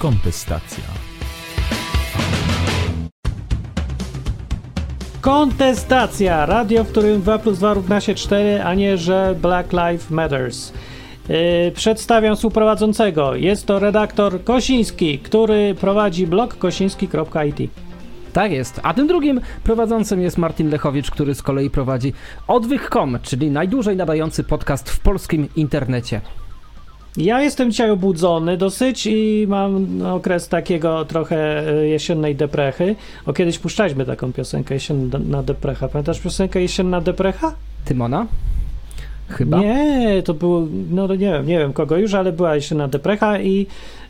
Kontestacja. Kontestacja! Radio, w którym 2 plus 2 równa się 4, a nie, że Black Lives Matters. Yy, przedstawiam współprowadzącego. Jest to redaktor Kosiński, który prowadzi blog kosiński.it. Tak jest. A tym drugim prowadzącym jest Martin Lechowicz, który z kolei prowadzi Odwych.com, czyli najdłużej nadający podcast w polskim internecie. Ja jestem dzisiaj obudzony dosyć i mam okres takiego trochę e, jesiennej deprechy. O kiedyś puszczaliśmy taką piosenkę jesienna deprecha. Pamiętasz piosenkę jesienna deprecha? Tymona? Chyba? Nie, to było, no nie wiem, nie wiem kogo już, ale była jesienna deprecha i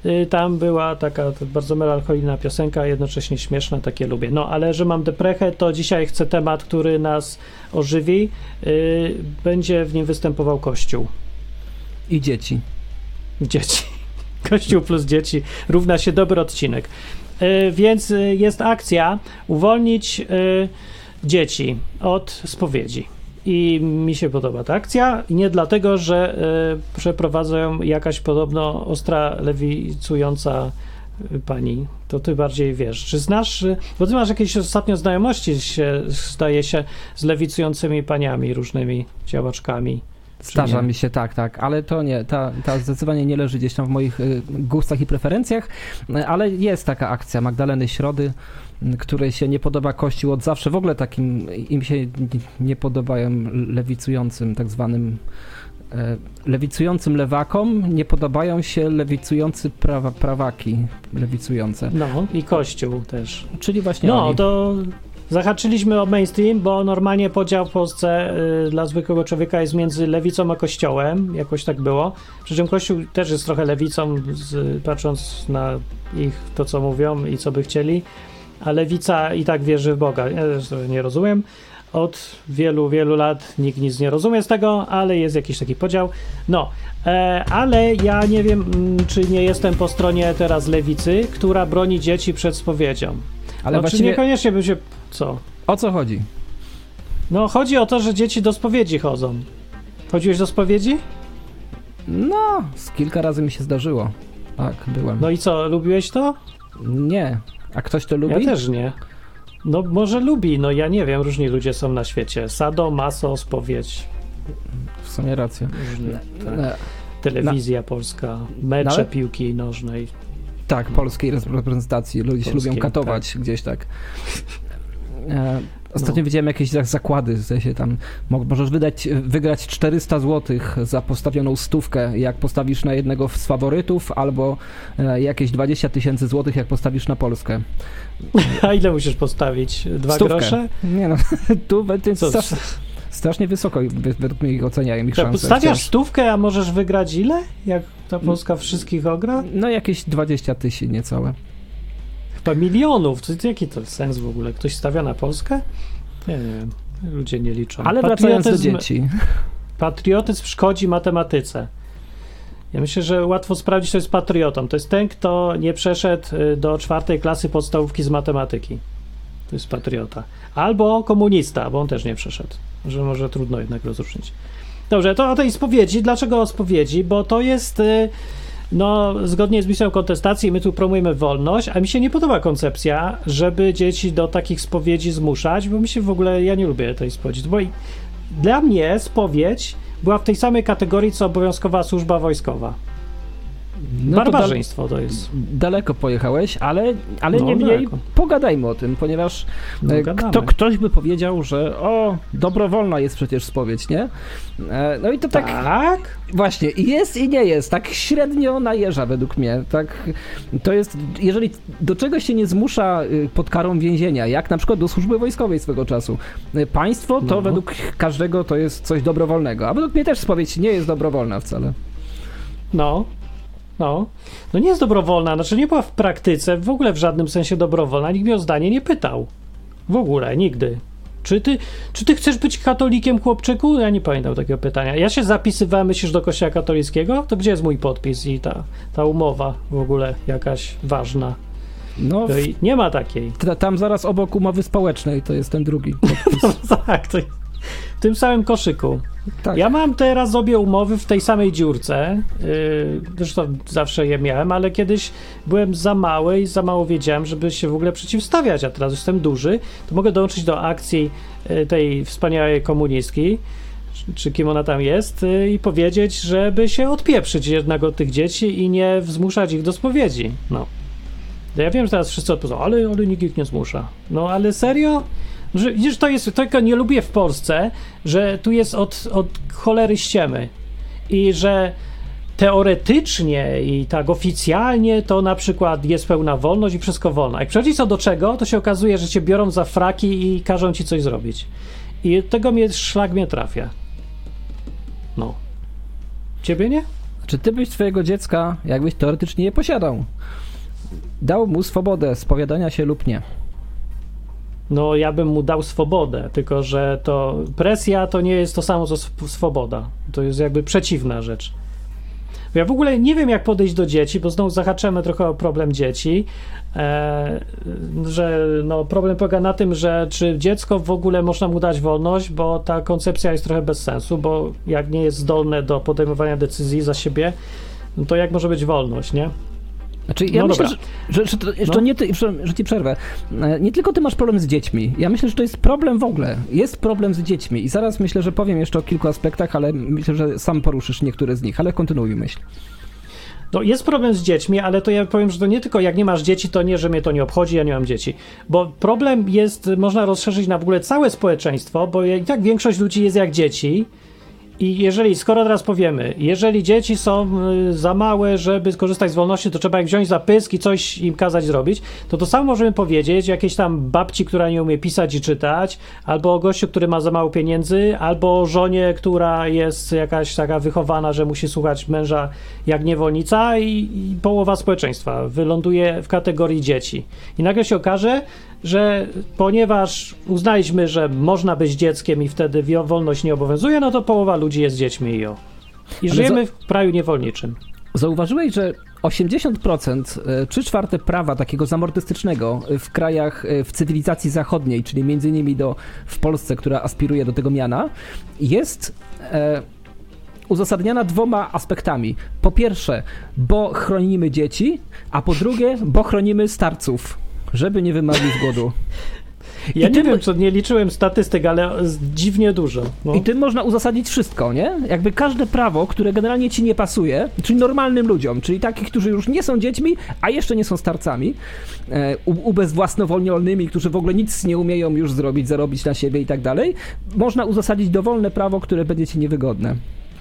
y, tam była taka bardzo melancholijna piosenka, jednocześnie śmieszna, takie lubię. No, ale że mam deprechę, to dzisiaj chcę temat, który nas ożywi. Y, będzie w nim występował Kościół. I dzieci. Dzieci. Kościół plus dzieci równa się dobry odcinek. Y, więc y, jest akcja uwolnić y, dzieci od spowiedzi. I mi się podoba ta akcja. Nie dlatego, że przeprowadzają jakaś podobno ostra lewicująca pani. To ty bardziej wiesz. Czy znasz, bo ty masz jakieś ostatnio znajomości, się, zdaje się, z lewicującymi paniami, różnymi działaczkami. Zdarza mi się, tak, tak, ale to nie, ta, ta zdecydowanie nie leży gdzieś tam w moich y, gustach i preferencjach, ale jest taka akcja Magdaleny Środy, której się nie podoba Kościół od zawsze, w ogóle takim, im się nie podobają lewicującym tak zwanym lewicującym lewakom nie podobają się lewicujący prawa, prawaki lewicujące. No i Kościół też. Czyli właśnie No, oni. to Zahaczyliśmy o mainstream, bo normalnie podział w Polsce y, dla zwykłego człowieka jest między lewicą a kościołem, jakoś tak było. Przy czym kościół też jest trochę lewicą, z, patrząc na ich to, co mówią i co by chcieli, a lewica i tak wierzy w Boga. Ja też nie rozumiem. Od wielu, wielu lat nikt nic nie rozumie z tego, ale jest jakiś taki podział. No, e, ale ja nie wiem, mm, czy nie jestem po stronie teraz lewicy, która broni dzieci przed spowiedzią. Ale no, właściwie... niekoniecznie by się co? O co chodzi? No, chodzi o to, że dzieci do spowiedzi chodzą. Chodziłeś do spowiedzi? No, z kilka razy mi się zdarzyło. Tak, byłem. No i co, lubiłeś to? Nie. A ktoś to lubi? Ja też nie. No może lubi, no ja nie wiem, różni ludzie są na świecie. Sado, maso, spowiedź. W sumie racja. Różnie, tak. Telewizja polska, mecze piłki nożnej. Tak, polskiej reprezentacji. Ludzie się lubią katować tak. gdzieś tak. E, ostatnio no. widziałem jakieś zakłady, w się tam możesz wydać, wygrać 400 zł za postawioną stówkę, jak postawisz na jednego z faworytów, albo e, jakieś 20 tysięcy złotych, jak postawisz na Polskę. A ile musisz postawić? Dwa Stówkę. grosze? Nie no, tu będzie strasznie wysoko według mnie ich oceniają ich szanse. Stawiasz stówkę, a możesz wygrać ile? Jak ta Polska wszystkich ogra? No jakieś 20 tysięcy niecałe. Chyba milionów. To, jaki to sens w ogóle? Ktoś stawia na Polskę? Nie, nie wiem. Ludzie nie liczą. Ale wracając do dzieci. Patriotyzm szkodzi matematyce. Ja myślę, że łatwo sprawdzić, kto jest patriotą. To jest ten, kto nie przeszedł y, do czwartej klasy podstawówki z matematyki. To jest patriota. Albo komunista, bo on też nie przeszedł. Że może trudno jednak rozróżnić. Dobrze, to o tej spowiedzi. Dlaczego o spowiedzi? Bo to jest, y, no, zgodnie z misją kontestacji, my tu promujemy wolność, a mi się nie podoba koncepcja, żeby dzieci do takich spowiedzi zmuszać, bo mi się w ogóle, ja nie lubię tej spowiedzi. Bo dla mnie spowiedź była w tej samej kategorii, co obowiązkowa służba wojskowa. No Barbarzyństwo to, to, jest. Daleko pojechałeś, ale, ale no, niemniej daleko. pogadajmy o tym, ponieważ no, e, kto, ktoś by powiedział, że o, dobrowolna jest przecież spowiedź, nie? E, no i to tak... Tak? Właśnie, jest i nie jest, tak średnio najeża według mnie, tak, to jest, jeżeli do czegoś się nie zmusza y, pod karą więzienia, jak na przykład do służby wojskowej swego czasu, y, państwo to no. według każdego to jest coś dobrowolnego, a według mnie też spowiedź nie jest dobrowolna wcale. No, no. No nie jest dobrowolna, znaczy nie była w praktyce w ogóle w żadnym sensie dobrowolna. Nikt mnie o zdanie nie pytał. W ogóle, nigdy. Czy ty, czy ty chcesz być katolikiem, chłopczyku? Ja nie pamiętam takiego pytania. Ja się zapisywałem, myślisz, do kościoła katolickiego? To gdzie jest mój podpis i ta, ta umowa w ogóle jakaś ważna? No, nie ma takiej. Tam zaraz obok umowy społecznej to jest ten drugi. no, tak, to w tym samym koszyku. Tak. Ja mam teraz obie umowy w tej samej dziurce. Yy, zresztą zawsze je miałem, ale kiedyś byłem za mały i za mało wiedziałem, żeby się w ogóle przeciwstawiać, a teraz jestem duży, to mogę dołączyć do akcji yy, tej wspaniałej komunistki, czy- kim ona tam jest, yy, i powiedzieć, żeby się odpieprzyć jednego od tych dzieci i nie zmuszać ich do spowiedzi. No. No Ja wiem, że teraz wszyscy odpowiedzą, ale, ale nikt ich nie zmusza. No ale serio? Że, widzisz, to jest, tego nie lubię w Polsce, że tu jest od, od cholery ściemy i że teoretycznie i tak oficjalnie to na przykład jest pełna wolność i wszystko wolno. Jak przychodzi co do czego, to się okazuje, że cię biorą za fraki i każą ci coś zrobić. I tego mnie szlak mnie trafia. No. Ciebie nie? Czy ty byś swojego dziecka, jakbyś teoretycznie je posiadał, dał mu swobodę spowiadania się lub nie? No, ja bym mu dał swobodę, tylko że to presja to nie jest to samo co sw- swoboda. To jest jakby przeciwna rzecz. Ja w ogóle nie wiem, jak podejść do dzieci, bo znowu zahaczymy trochę o problem dzieci, e, że no, problem polega na tym, że czy dziecko w ogóle można mu dać wolność, bo ta koncepcja jest trochę bez sensu, bo jak nie jest zdolne do podejmowania decyzji za siebie, no to jak może być wolność, nie? Znaczy, ja No myślę, że, dobra. że, że, to, że No. nie ty, że, że ci przerwę. E, Nie tylko ty masz problem z dziećmi. Ja myślę, że to jest problem w ogóle. Jest problem z dziećmi. I zaraz myślę, że powiem jeszcze o kilku aspektach, ale myślę, że sam poruszysz niektóre z nich. Ale kontynuuj myśl. No jest problem z dziećmi, ale to ja powiem, że to nie tylko jak nie masz dzieci, to nie, że mnie to nie obchodzi, ja nie mam dzieci. Bo problem jest, można rozszerzyć na w ogóle całe społeczeństwo, bo i tak większość ludzi jest jak dzieci. I jeżeli, skoro teraz powiemy, jeżeli dzieci są y, za małe, żeby skorzystać z wolności, to trzeba ich wziąć za pysk i coś im kazać zrobić, to to samo możemy powiedzieć jakiejś tam babci, która nie umie pisać i czytać, albo o gościu, który ma za mało pieniędzy, albo żonie, która jest jakaś taka wychowana, że musi słuchać męża jak niewolnica i, i połowa społeczeństwa wyląduje w kategorii dzieci. I nagle się okaże, że ponieważ uznaliśmy, że można być dzieckiem i wtedy wolność nie obowiązuje, no to połowa ludzi jest dziećmi i o. I Ale żyjemy w kraju niewolniczym. Zauważyłeś, że 80%, e, trzy czwarte prawa takiego zamordystycznego e, w krajach e, w cywilizacji zachodniej, czyli między innymi do, w Polsce, która aspiruje do tego miana, jest e, uzasadniana dwoma aspektami. Po pierwsze, bo chronimy dzieci, a po drugie, bo chronimy starców, żeby nie wymarli z głodu. Ja I nie tym- wiem, co nie liczyłem statystyk, ale dziwnie dużo. No. I tym można uzasadnić wszystko, nie? Jakby każde prawo, które generalnie ci nie pasuje, czyli normalnym ludziom, czyli takich, którzy już nie są dziećmi, a jeszcze nie są starcami, e, ubezwłasnowolnionymi, którzy w ogóle nic nie umieją już zrobić, zarobić na siebie i tak dalej, można uzasadnić dowolne prawo, które będzie ci niewygodne.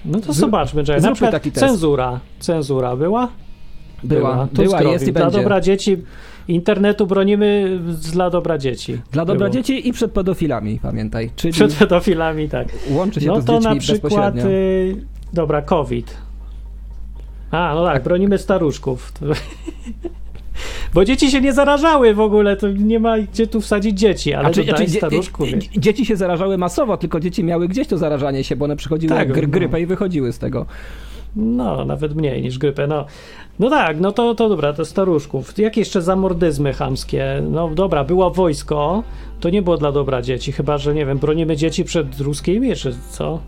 No to zobaczmy, że na przykład taki test. cenzura. Cenzura była? Była, To była, skrowi. jest i Dla będzie. dobra dzieci internetu bronimy dla dobra dzieci. Dla dobra Było. dzieci i przed pedofilami, pamiętaj. Czyli Przed pedofilami, tak. łączy się No to z to dziećmi na przykład, y, dobra, COVID. A, no tak, bronimy staruszków. Bo dzieci się nie zarażały w ogóle, to nie ma gdzie tu wsadzić dzieci, ale Znaczy, znaczy, staruszków. dzie- dzie- dzieci się zarażały masowo, tylko dzieci miały gdzieś to zarażanie się, bo one przychodziły Tak, gry, no. grypę i wychodziły z tego. No, nawet mniej niż grypę, no. No tak, no to, to dobra, to staruszków. Jakie jeszcze zamordyzmy chamskie? No dobra, było wojsko, to nie było dla dobra dzieci, chyba, że nie wiem, bronimy dzieci przed ruskimi, czy co?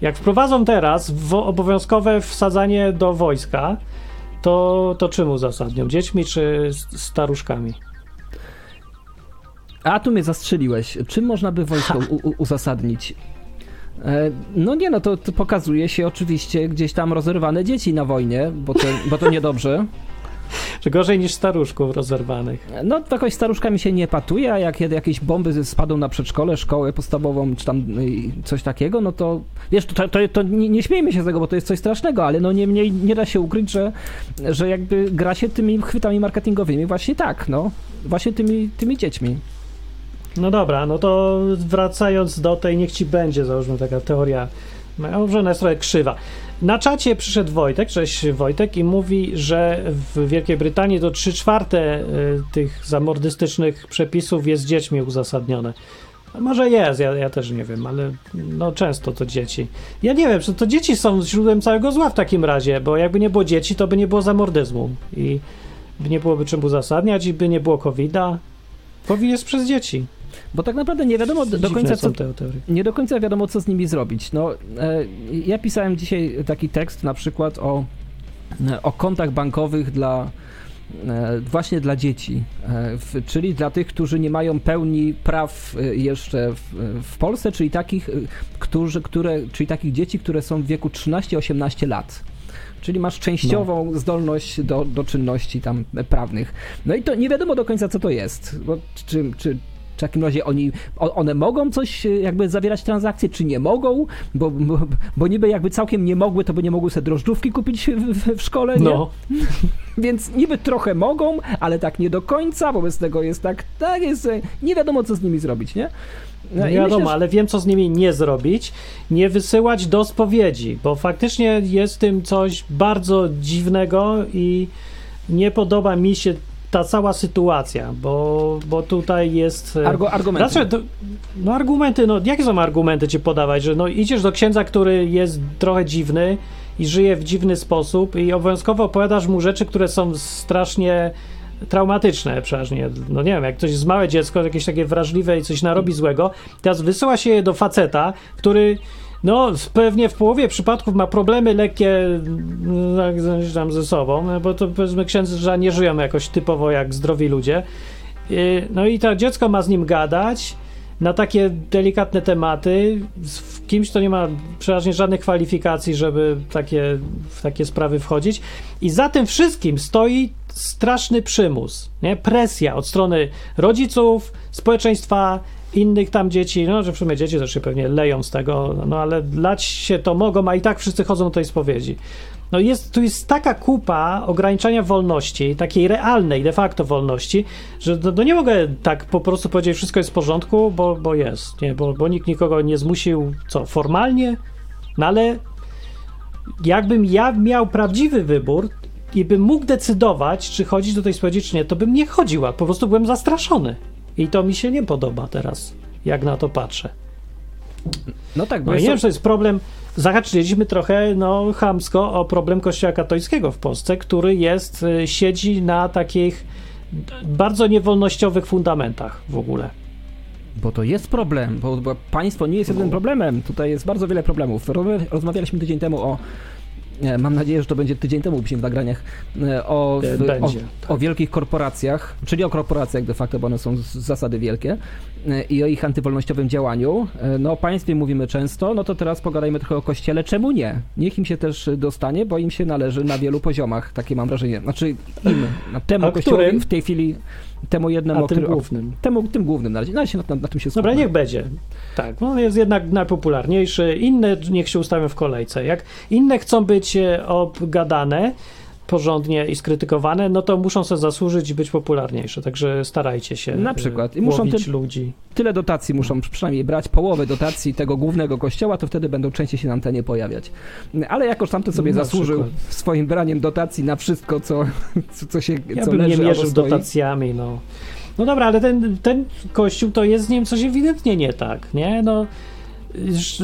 Jak wprowadzą teraz obowiązkowe wsadzanie do wojska, to, to czym uzasadnią? Dziećmi czy staruszkami? A tu mnie zastrzeliłeś. Czym można by wojsko uzasadnić? E, No nie, no to, to pokazuje się oczywiście gdzieś tam rozerwane dzieci na wojnie, bo to, bo to niedobrze. Czy gorzej niż staruszków rozerwanych? No to jakoś staruszkami się nie patuje, a jak jakieś bomby spadną na przedszkole, szkołę podstawową, czy tam y, coś takiego, no to wiesz, to, to, to nie, nie śmiejmy się z tego, bo to jest coś strasznego, ale no niemniej nie da się ukryć, że, że jakby gra się tymi chwytami marketingowymi właśnie tak, no. Właśnie tymi, tymi dziećmi. No dobra, no to wracając do tej, niech ci będzie, załóżmy taka teoria, może ona jest trochę krzywa. Na czacie przyszedł Wojtek, cześć Wojtek, i mówi, że w Wielkiej Brytanii to 3 czwarte y, tych zamordystycznych przepisów jest dziećmi uzasadnione. A Może jest, ja, ja też nie wiem, ale no często to dzieci. Ja nie wiem, czy to dzieci są źródłem całego zła w takim razie, bo jakby nie było dzieci, to by nie było zamordyzmu i nie byłoby czym uzasadniać i by nie było COVID-a. COVID jest przez dzieci. Bo tak naprawdę nie wiadomo do Dziwne końca, co, nie do końca wiadomo, co z nimi zrobić. No, e, ja pisałem dzisiaj taki tekst na przykład o, o kontach bankowych dla e, właśnie dla dzieci, e, czyli dla tych, którzy nie mają pełni praw e, jeszcze w, Polsce, czyli takich, którzy, które, czyli takich dzieci, które są w wieku 13-18 lat. Czyli masz częściową zdolność do, do czynności tam prawnych. No i to nie wiadomo do końca, co to jest. Bo czy, czy w takim razie oni, one mogą coś e, jakby zawierać transakcje, czy nie mogą? Bo, bo, bo niby jakby całkiem nie mogły, to by nie mogły sobie drożdżówki kupić w, w, szkole, nie? No, Więc niby trochę mogą, ale tak nie do końca, wobec tego jest tak, tak jest, nie wiadomo co z nimi zrobić, nie? No wiadomo, myślę, że- ale wiem, co z nimi nie zrobić. Nie wysyłać do spowiedzi, bo faktycznie jest w tym coś bardzo dziwnego i nie podoba mi się ta cała sytuacja, bo, bo tutaj jest... e, Argo, argumenty. Znaczy, no argumenty, no jakie są argumenty ci podawać, że no idziesz do księdza, który jest trochę dziwny i żyje w dziwny sposób i obowiązkowo opowiadasz mu rzeczy, które są strasznie traumatyczne przeważnie. No nie wiem, jak ktoś jest małe dziecko, jakieś takie wrażliwe i coś narobi złego, teraz wysyła się je do faceta, który no pewnie w połowie przypadków ma problemy lekkie no, tak, z- tam ze sobą, no, bo to powiedzmy księdza nie żyją jakoś typowo jak zdrowi ludzie. No i to dziecko ma z nim gadać na takie delikatne tematy z kimś, kto nie ma przeważnie żadnych kwalifikacji, żeby takie, w takie sprawy wchodzić. I za tym wszystkim stoi straszny przymus, nie? presja od strony rodziców, społeczeństwa, innych tam dzieci, no że w sumie dzieci też się pewnie leją z tego, no ale lać się to mogą, a i tak wszyscy chodzą do tej spowiedzi. No jest, tu jest taka kupa ograniczania wolności, takiej realnej de facto wolności, że no, no nie mogę tak po prostu powiedzieć, wszystko jest w porządku, bo, bo jest, nie? Bo, bo nikt nikogo nie zmusił, co, formalnie? No ale jakbym ja miał prawdziwy wybór i bym mógł decydować, czy chodzić do tej spowiedzi, czy nie, to bym nie chodziła, po prostu byłem zastraszony. I to mi się nie podoba teraz, jak na to patrzę. No tak, bo No jest nie wiem, to jest problem. Zahaczyliśmy trochę, no, chamsko o problem Kościoła katolickiego w Polsce, który jest, y, siedzi na takich bardzo niewolnościowych fundamentach w ogóle. Bo to jest problem, bo, bo państwo nie jest jedynym problemem. Tutaj jest bardzo wiele problemów. Rozmawia- Rozmawialiśmy tydzień temu o. e, Mam nadzieję, że to będzie tydzień temu w nagraniach. e, O, E, w, o, o wielkich korporacjach, czyli o korporacjach de facto, bo one są z zasady wielkie, i o ich antywolnościowym działaniu. E, No o państwie mówimy często, no to teraz pogadajmy trochę o kościele. Czemu nie? Niech im się też dostanie, bo im się należy na wielu poziomach, takie mam wrażenie. Znaczy im, na temu A kościołowi którym? w tej chwili, temu jednemu, A tym którym, o, głównym. temu, tym głównym na razie, na, razie na, na, na tym się Dobra, skupmy. niech będzie. Tak, no jest jednak najpopularniejszy. Inne niech się ustawią w kolejce. Jak inne chcą być e, obgadane porządnie i skrytykowane, no to muszą sobie zasłużyć i być popularniejsze. Także starajcie się. Na e, przykład. I muszą łowić ty- ludzi. Tyle dotacji muszą przynajmniej brać, połowę dotacji tego głównego kościoła, to wtedy będą częściej się na antenie pojawiać. Ale jakoś tamten sobie Na zasłużył przykład. swoim braniem dotacji na wszystko, co, co, co się Ja co bym nie leży mierzył albo stoi. dotacjami, no. No dobra, ale ten, ten kościół to jest z nim coś ewidentnie nie tak, nie? No,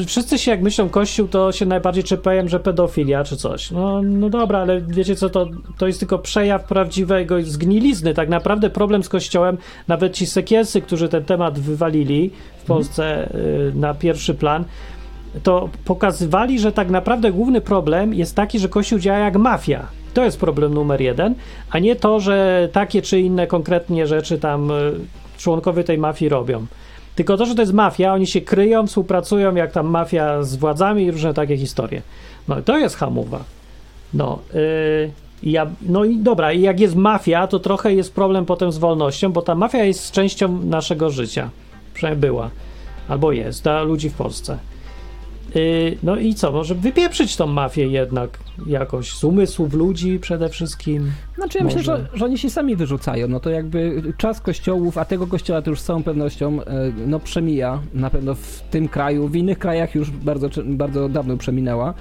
wszyscy się jak myślą kościół, to się najbardziej czepiają, że pedofilia czy coś. No, no dobra, ale wiecie co, to, to jest tylko przejaw prawdziwego zgnilizny. Tak naprawdę problem z kościołem, nawet ci sekielsy, którzy ten temat wywalili w Polsce y, na pierwszy plan, to pokazywali, że tak naprawdę główny problem jest taki, że Kościół działa jak mafia. To jest problem numer jeden, a nie to, że takie czy inne konkretnie rzeczy tam y, członkowie tej mafii robią. Tylko to, że to jest mafia, oni się kryją, współpracują jak tam mafia z władzami i różne takie historie. No i to jest hamowa. No, yy, ja, no i dobra, i jak jest mafia, to trochę jest problem potem z wolnością, bo ta mafia jest częścią naszego życia. Przynajmniej była. Albo jest, dla ludzi w Polsce. Yy, no i co, może wypieprzyć tą mafię jednak jakoś z umysłów ludzi przede wszystkim. Znaczy ja myślę, Może. że, że oni się sami wyrzucają. No to jakby czas kościołów, a tego kościoła to już z całą pewnością e, no, przemija. Na pewno w tym kraju, w innych krajach już bardzo, bardzo dawno przeminęła.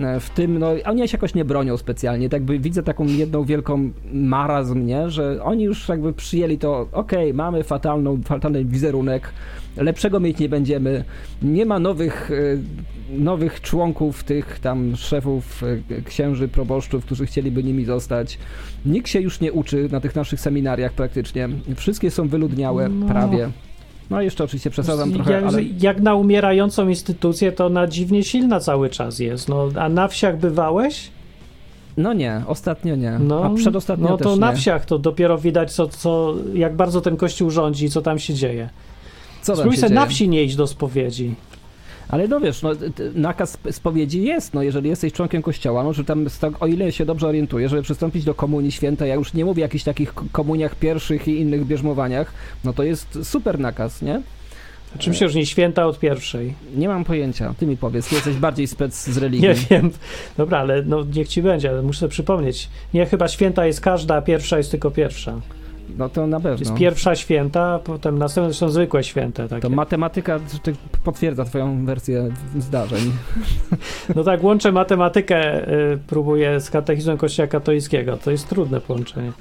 E, W tym, no oni się jakoś nie bronią specjalnie. Tak jakby widzę taką jedną wielką marazm, nie? że oni już jakby przyjęli to, okej, mamy fatalną, fatalny wizerunek, lepszego mieć nie będziemy, nie ma nowych, e, nowych członków, tych tam szefów, e, księży, proboszczów, którzy chcieliby nimi zostać. Nikt się już nie uczy na tych naszych seminariach praktycznie. Wszystkie są wyludniałe, No. prawie. No jeszcze oczywiście przesadzam trochę, jak, ale... jak na umierającą instytucję, to ona dziwnie silna cały czas jest. No, a na wsiach bywałeś? No nie, ostatnio nie. No, a przedostatnio no to na wsiach to dopiero widać, co, co, jak bardzo ten kościół rządzi i co tam się dzieje. Co tam Spróbuj się na wsi nie iść do spowiedzi. Ale no wiesz, no, nakaz spowiedzi jest, no jeżeli jesteś członkiem kościoła, no że tam, sta- o ile się dobrze orientuję, żeby przystąpić do komunii świętej, ja już nie mówię o jakichś takich komuniach pierwszych i innych bierzmowaniach, no to jest super nakaz, nie? A czym się różni święta od pierwszej? Nie mam pojęcia, ty mi powiedz, ty jesteś bardziej spec z religii. Nie wiem. Dobra, ale no niech ci będzie, ale muszę przypomnieć. Nie, chyba święta jest każda, a pierwsza jest tylko pierwsza. No to na pewno. Jest pierwsza święta, a potem następne są zwykłe święte. Takie. To matematyka potwierdza twoją wersję zdarzeń. No tak, łączę matematykę, y, próbuję z katechizmem Kościoła katolickiego. To jest trudne połączenie,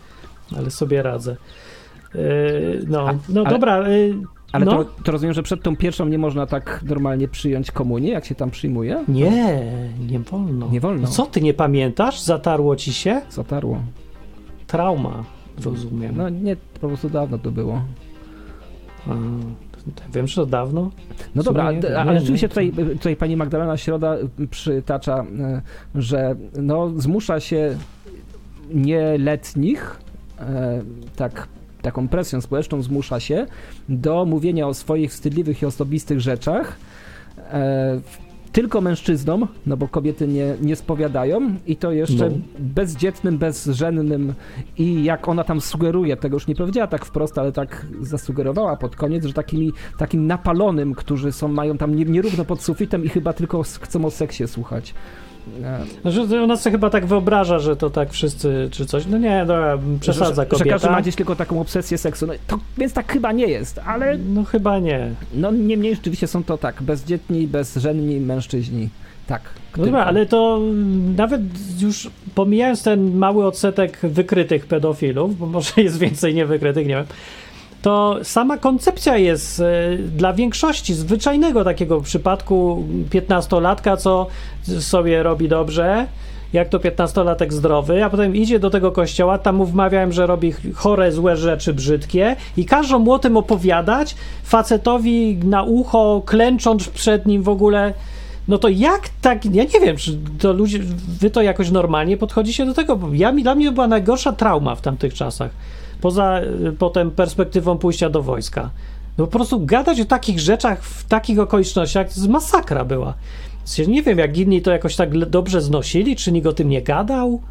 ale sobie radzę. Y, no, A- no ale- dobra. Y, Ale no. to, to rozumiem, że przed tą pierwszą nie można tak normalnie przyjąć komunii, jak się tam przyjmuje? Nie, nie wolno. Nie wolno. No co ty nie pamiętasz? Zatarło ci się? Zatarło. Trauma, rozumiem. No nie, po prostu dawno to było. A, wiem, że to dawno. No W dobra, nie ale, ale rzeczywiście tutaj, tutaj pani Magdalena Środa przytacza, e, że no, zmusza się nieletnich, e, tak, taką presją społeczną zmusza się do mówienia o swoich wstydliwych i osobistych rzeczach e, tylko mężczyznom, no bo kobiety nie, nie spowiadają i to jeszcze No. bezdzietnym, bezżennym i jak ona tam sugeruje, tego już nie powiedziała tak wprost, ale tak zasugerowała pod koniec, że takimi, takim napalonym, którzy są, mają tam nie- nierówno pod sufitem i chyba tylko chcą o seksie słuchać. Znaczy, ona sobie chyba tak wyobraża, że to tak wszyscy, czy coś. No nie, dobra, przesadza że, że kobieta. każdy ma gdzieś tylko taką obsesję seksu. No, to, więc tak chyba nie jest, ale No chyba nie. no niemniej rzeczywiście są to tak, bezdzietni, bezżenni mężczyźni. Tak. No dobra, ale to mm, nawet już pomijając ten mały odsetek wykrytych pedofilów, bo może jest więcej niewykrytych, nie wiem, to sama koncepcja jest e, dla większości zwyczajnego takiego przypadku piętnastolatka, co sobie robi dobrze, jak to piętnastolatek zdrowy, a potem idzie do tego kościoła, tam mu wmawiałem, że robi chore, złe rzeczy, brzydkie i każą mu o tym opowiadać facetowi na ucho, klęcząc przed nim w ogóle. No to jak tak, ja nie wiem, czy to ludzie, wy to jakoś normalnie podchodzicie do tego, bo ja, dla mnie była najgorsza trauma w tamtych czasach, poza y, potem perspektywą pójścia do wojska. No po prostu gadać o takich rzeczach w takich okolicznościach, to jest masakra była. Sensie Nie wiem, jak inni to jakoś tak dobrze znosili, czy nikt o tym nie gadał.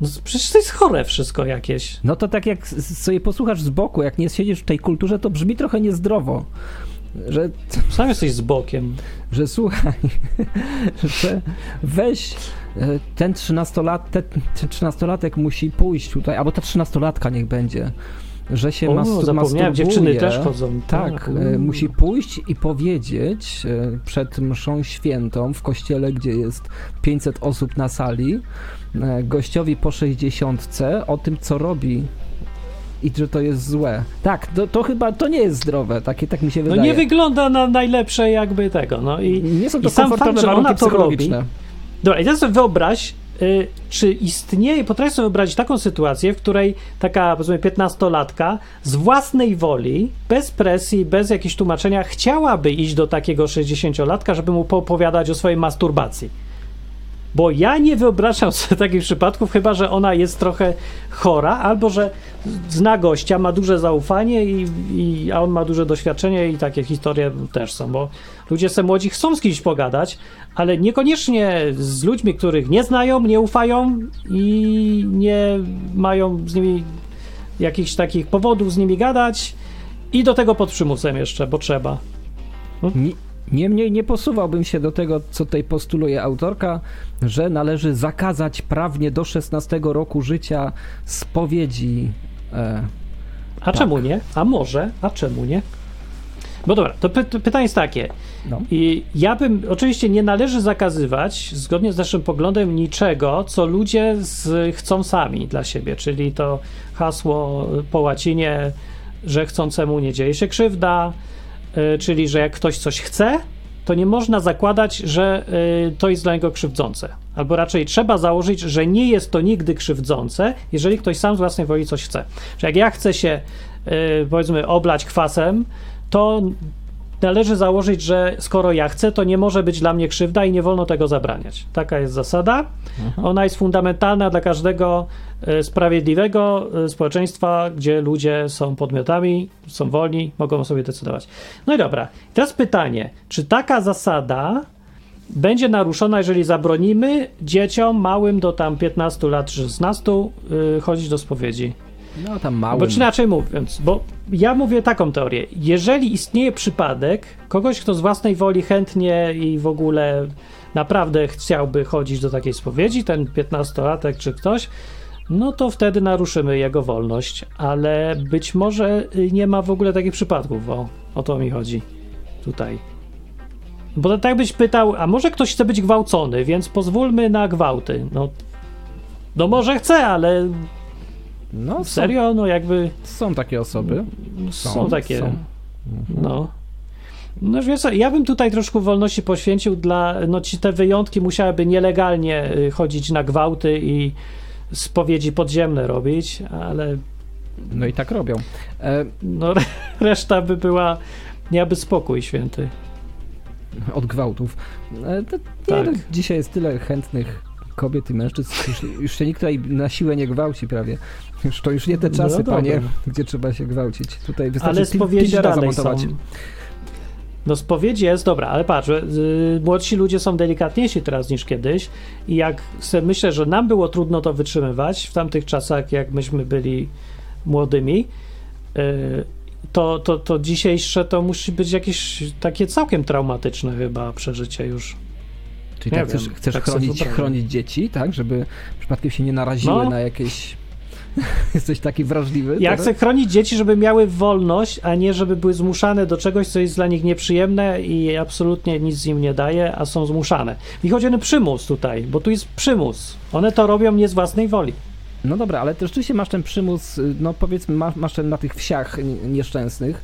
No przecież to jest chore wszystko jakieś. No to tak jak sobie posłuchasz z boku, jak nie siedzisz w tej kulturze, to brzmi trochę niezdrowo. Że, Sam jesteś z bokiem. że słuchaj, że weź e, ten 13-lat, ten, ten 13-latek musi pójść tutaj, albo ta 13-latka niech będzie, że się O, mastur- zapomniałem, dziewczyny też chodzą. Tak, e, musi pójść i powiedzieć e, przed mszą świętą w kościele, gdzie jest 500 osób na sali, gościowi po 60 o tym, co robi i że to jest złe. Tak, to, to chyba to nie jest zdrowe, takie tak mi się No wydaje. nie wygląda na najlepsze jakby tego, no i... nie są to i sam fakt, że ona to psychologiczne. Dobra, i teraz sobie wyobraź, y, czy istnieje, potrafisz sobie wyobrazić taką sytuację, w której taka, powiedzmy, 15-latka z własnej woli, bez presji, bez jakichś tłumaczenia, chciałaby iść do takiego 60-latka, żeby mu poopowiadać o swojej masturbacji. Bo ja nie wyobrażam sobie takich przypadków, chyba że ona jest trochę chora, albo że zna gościa, ma duże zaufanie, i, i, a on ma duże doświadczenie, i takie historie też są, bo ludzie se młodzi chcą z kimś pogadać, ale niekoniecznie z ludźmi, których nie znają, nie ufają i nie mają z nimi jakichś takich powodów z nimi gadać, i do tego pod przymusem jeszcze, bo trzeba. Nie- Niemniej nie posuwałbym się do tego, co tutaj postuluje autorka, że należy zakazać prawnie do 16 roku życia spowiedzi. E, A Tak. czemu nie? A może? A czemu nie? Bo dobra, to py to pytanie jest takie. no. I ja bym, oczywiście nie należy zakazywać, zgodnie z naszym poglądem, niczego, co ludzie z, chcą sami dla siebie, czyli to hasło po łacinie, że chcącemu nie dzieje się krzywda, czyli że jak ktoś coś chce, to nie można zakładać, że y, to jest dla niego krzywdzące. Albo raczej trzeba założyć, że nie jest to nigdy krzywdzące, jeżeli ktoś sam z własnej woli coś chce. Że jak ja chcę się, y, powiedzmy, oblać kwasem, to należy założyć, że skoro ja chcę, to nie może być dla mnie krzywda i nie wolno tego zabraniać. Taka jest zasada. Ona jest fundamentalna dla każdego e, sprawiedliwego e, społeczeństwa, gdzie ludzie są podmiotami, są wolni, mogą sobie decydować. No i dobra. Teraz pytanie, czy taka zasada będzie naruszona, jeżeli zabronimy dzieciom małym do tam 15 lat, 16 yy, chodzić do spowiedzi? No tam mały. Bo czy inaczej mówiąc, bo ja mówię taką teorię. Jeżeli istnieje przypadek kogoś, kto z własnej woli chętnie i w ogóle naprawdę chciałby chodzić do takiej spowiedzi, ten 15-latek czy ktoś, no to wtedy naruszymy jego wolność, ale być może nie ma w ogóle takich przypadków, o, o to mi chodzi tutaj. Bo tak byś pytał, a może ktoś chce być gwałcony, więc pozwólmy na gwałty. No, no może chce, ale No, serio, no jakby są takie osoby. są, Są, takie. są. No. No wiesz co, ja bym tutaj troszkę wolności poświęcił dla, no ci te wyjątki musiałyby nielegalnie y, chodzić na gwałty i spowiedzi podziemne robić, ale No i tak robią. E, no reszta by była, miałaby spokój święty. od gwałtów. E, to, nie, Tak. no, dzisiaj jest tyle chętnych kobiet i mężczyzn, już, już się nikt tutaj na siłę nie gwałci prawie. Już, to już nie te czasy, No panie, gdzie trzeba się gwałcić. Tutaj wystarczy Ale spowiedzi dalej są. zamontować. No spowiedź jest, dobra, ale patrz, y, młodsi ludzie są delikatniejsi teraz niż kiedyś i jak se myślę, że nam było trudno to wytrzymywać w tamtych czasach, jak myśmy byli młodymi, y, to, to, to dzisiejsze to musi być jakieś takie całkiem traumatyczne chyba przeżycie już. Czyli tak, chcesz, chcesz tak chronić, chronić dzieci, tak, żeby przypadkiem się nie naraziły No. na jakieś... Jesteś taki wrażliwy? Ja teraz? chcę chronić dzieci, żeby miały wolność, a nie żeby były zmuszane do czegoś, co jest dla nich nieprzyjemne i absolutnie nic im nie daje, a są zmuszane. I chodzi o ten przymus tutaj, bo tu jest przymus. One to robią nie z własnej woli. No dobra, ale to rzeczywiście masz ten przymus, y, no powiedzmy, masz, masz ten na tych wsiach nieszczęsnych,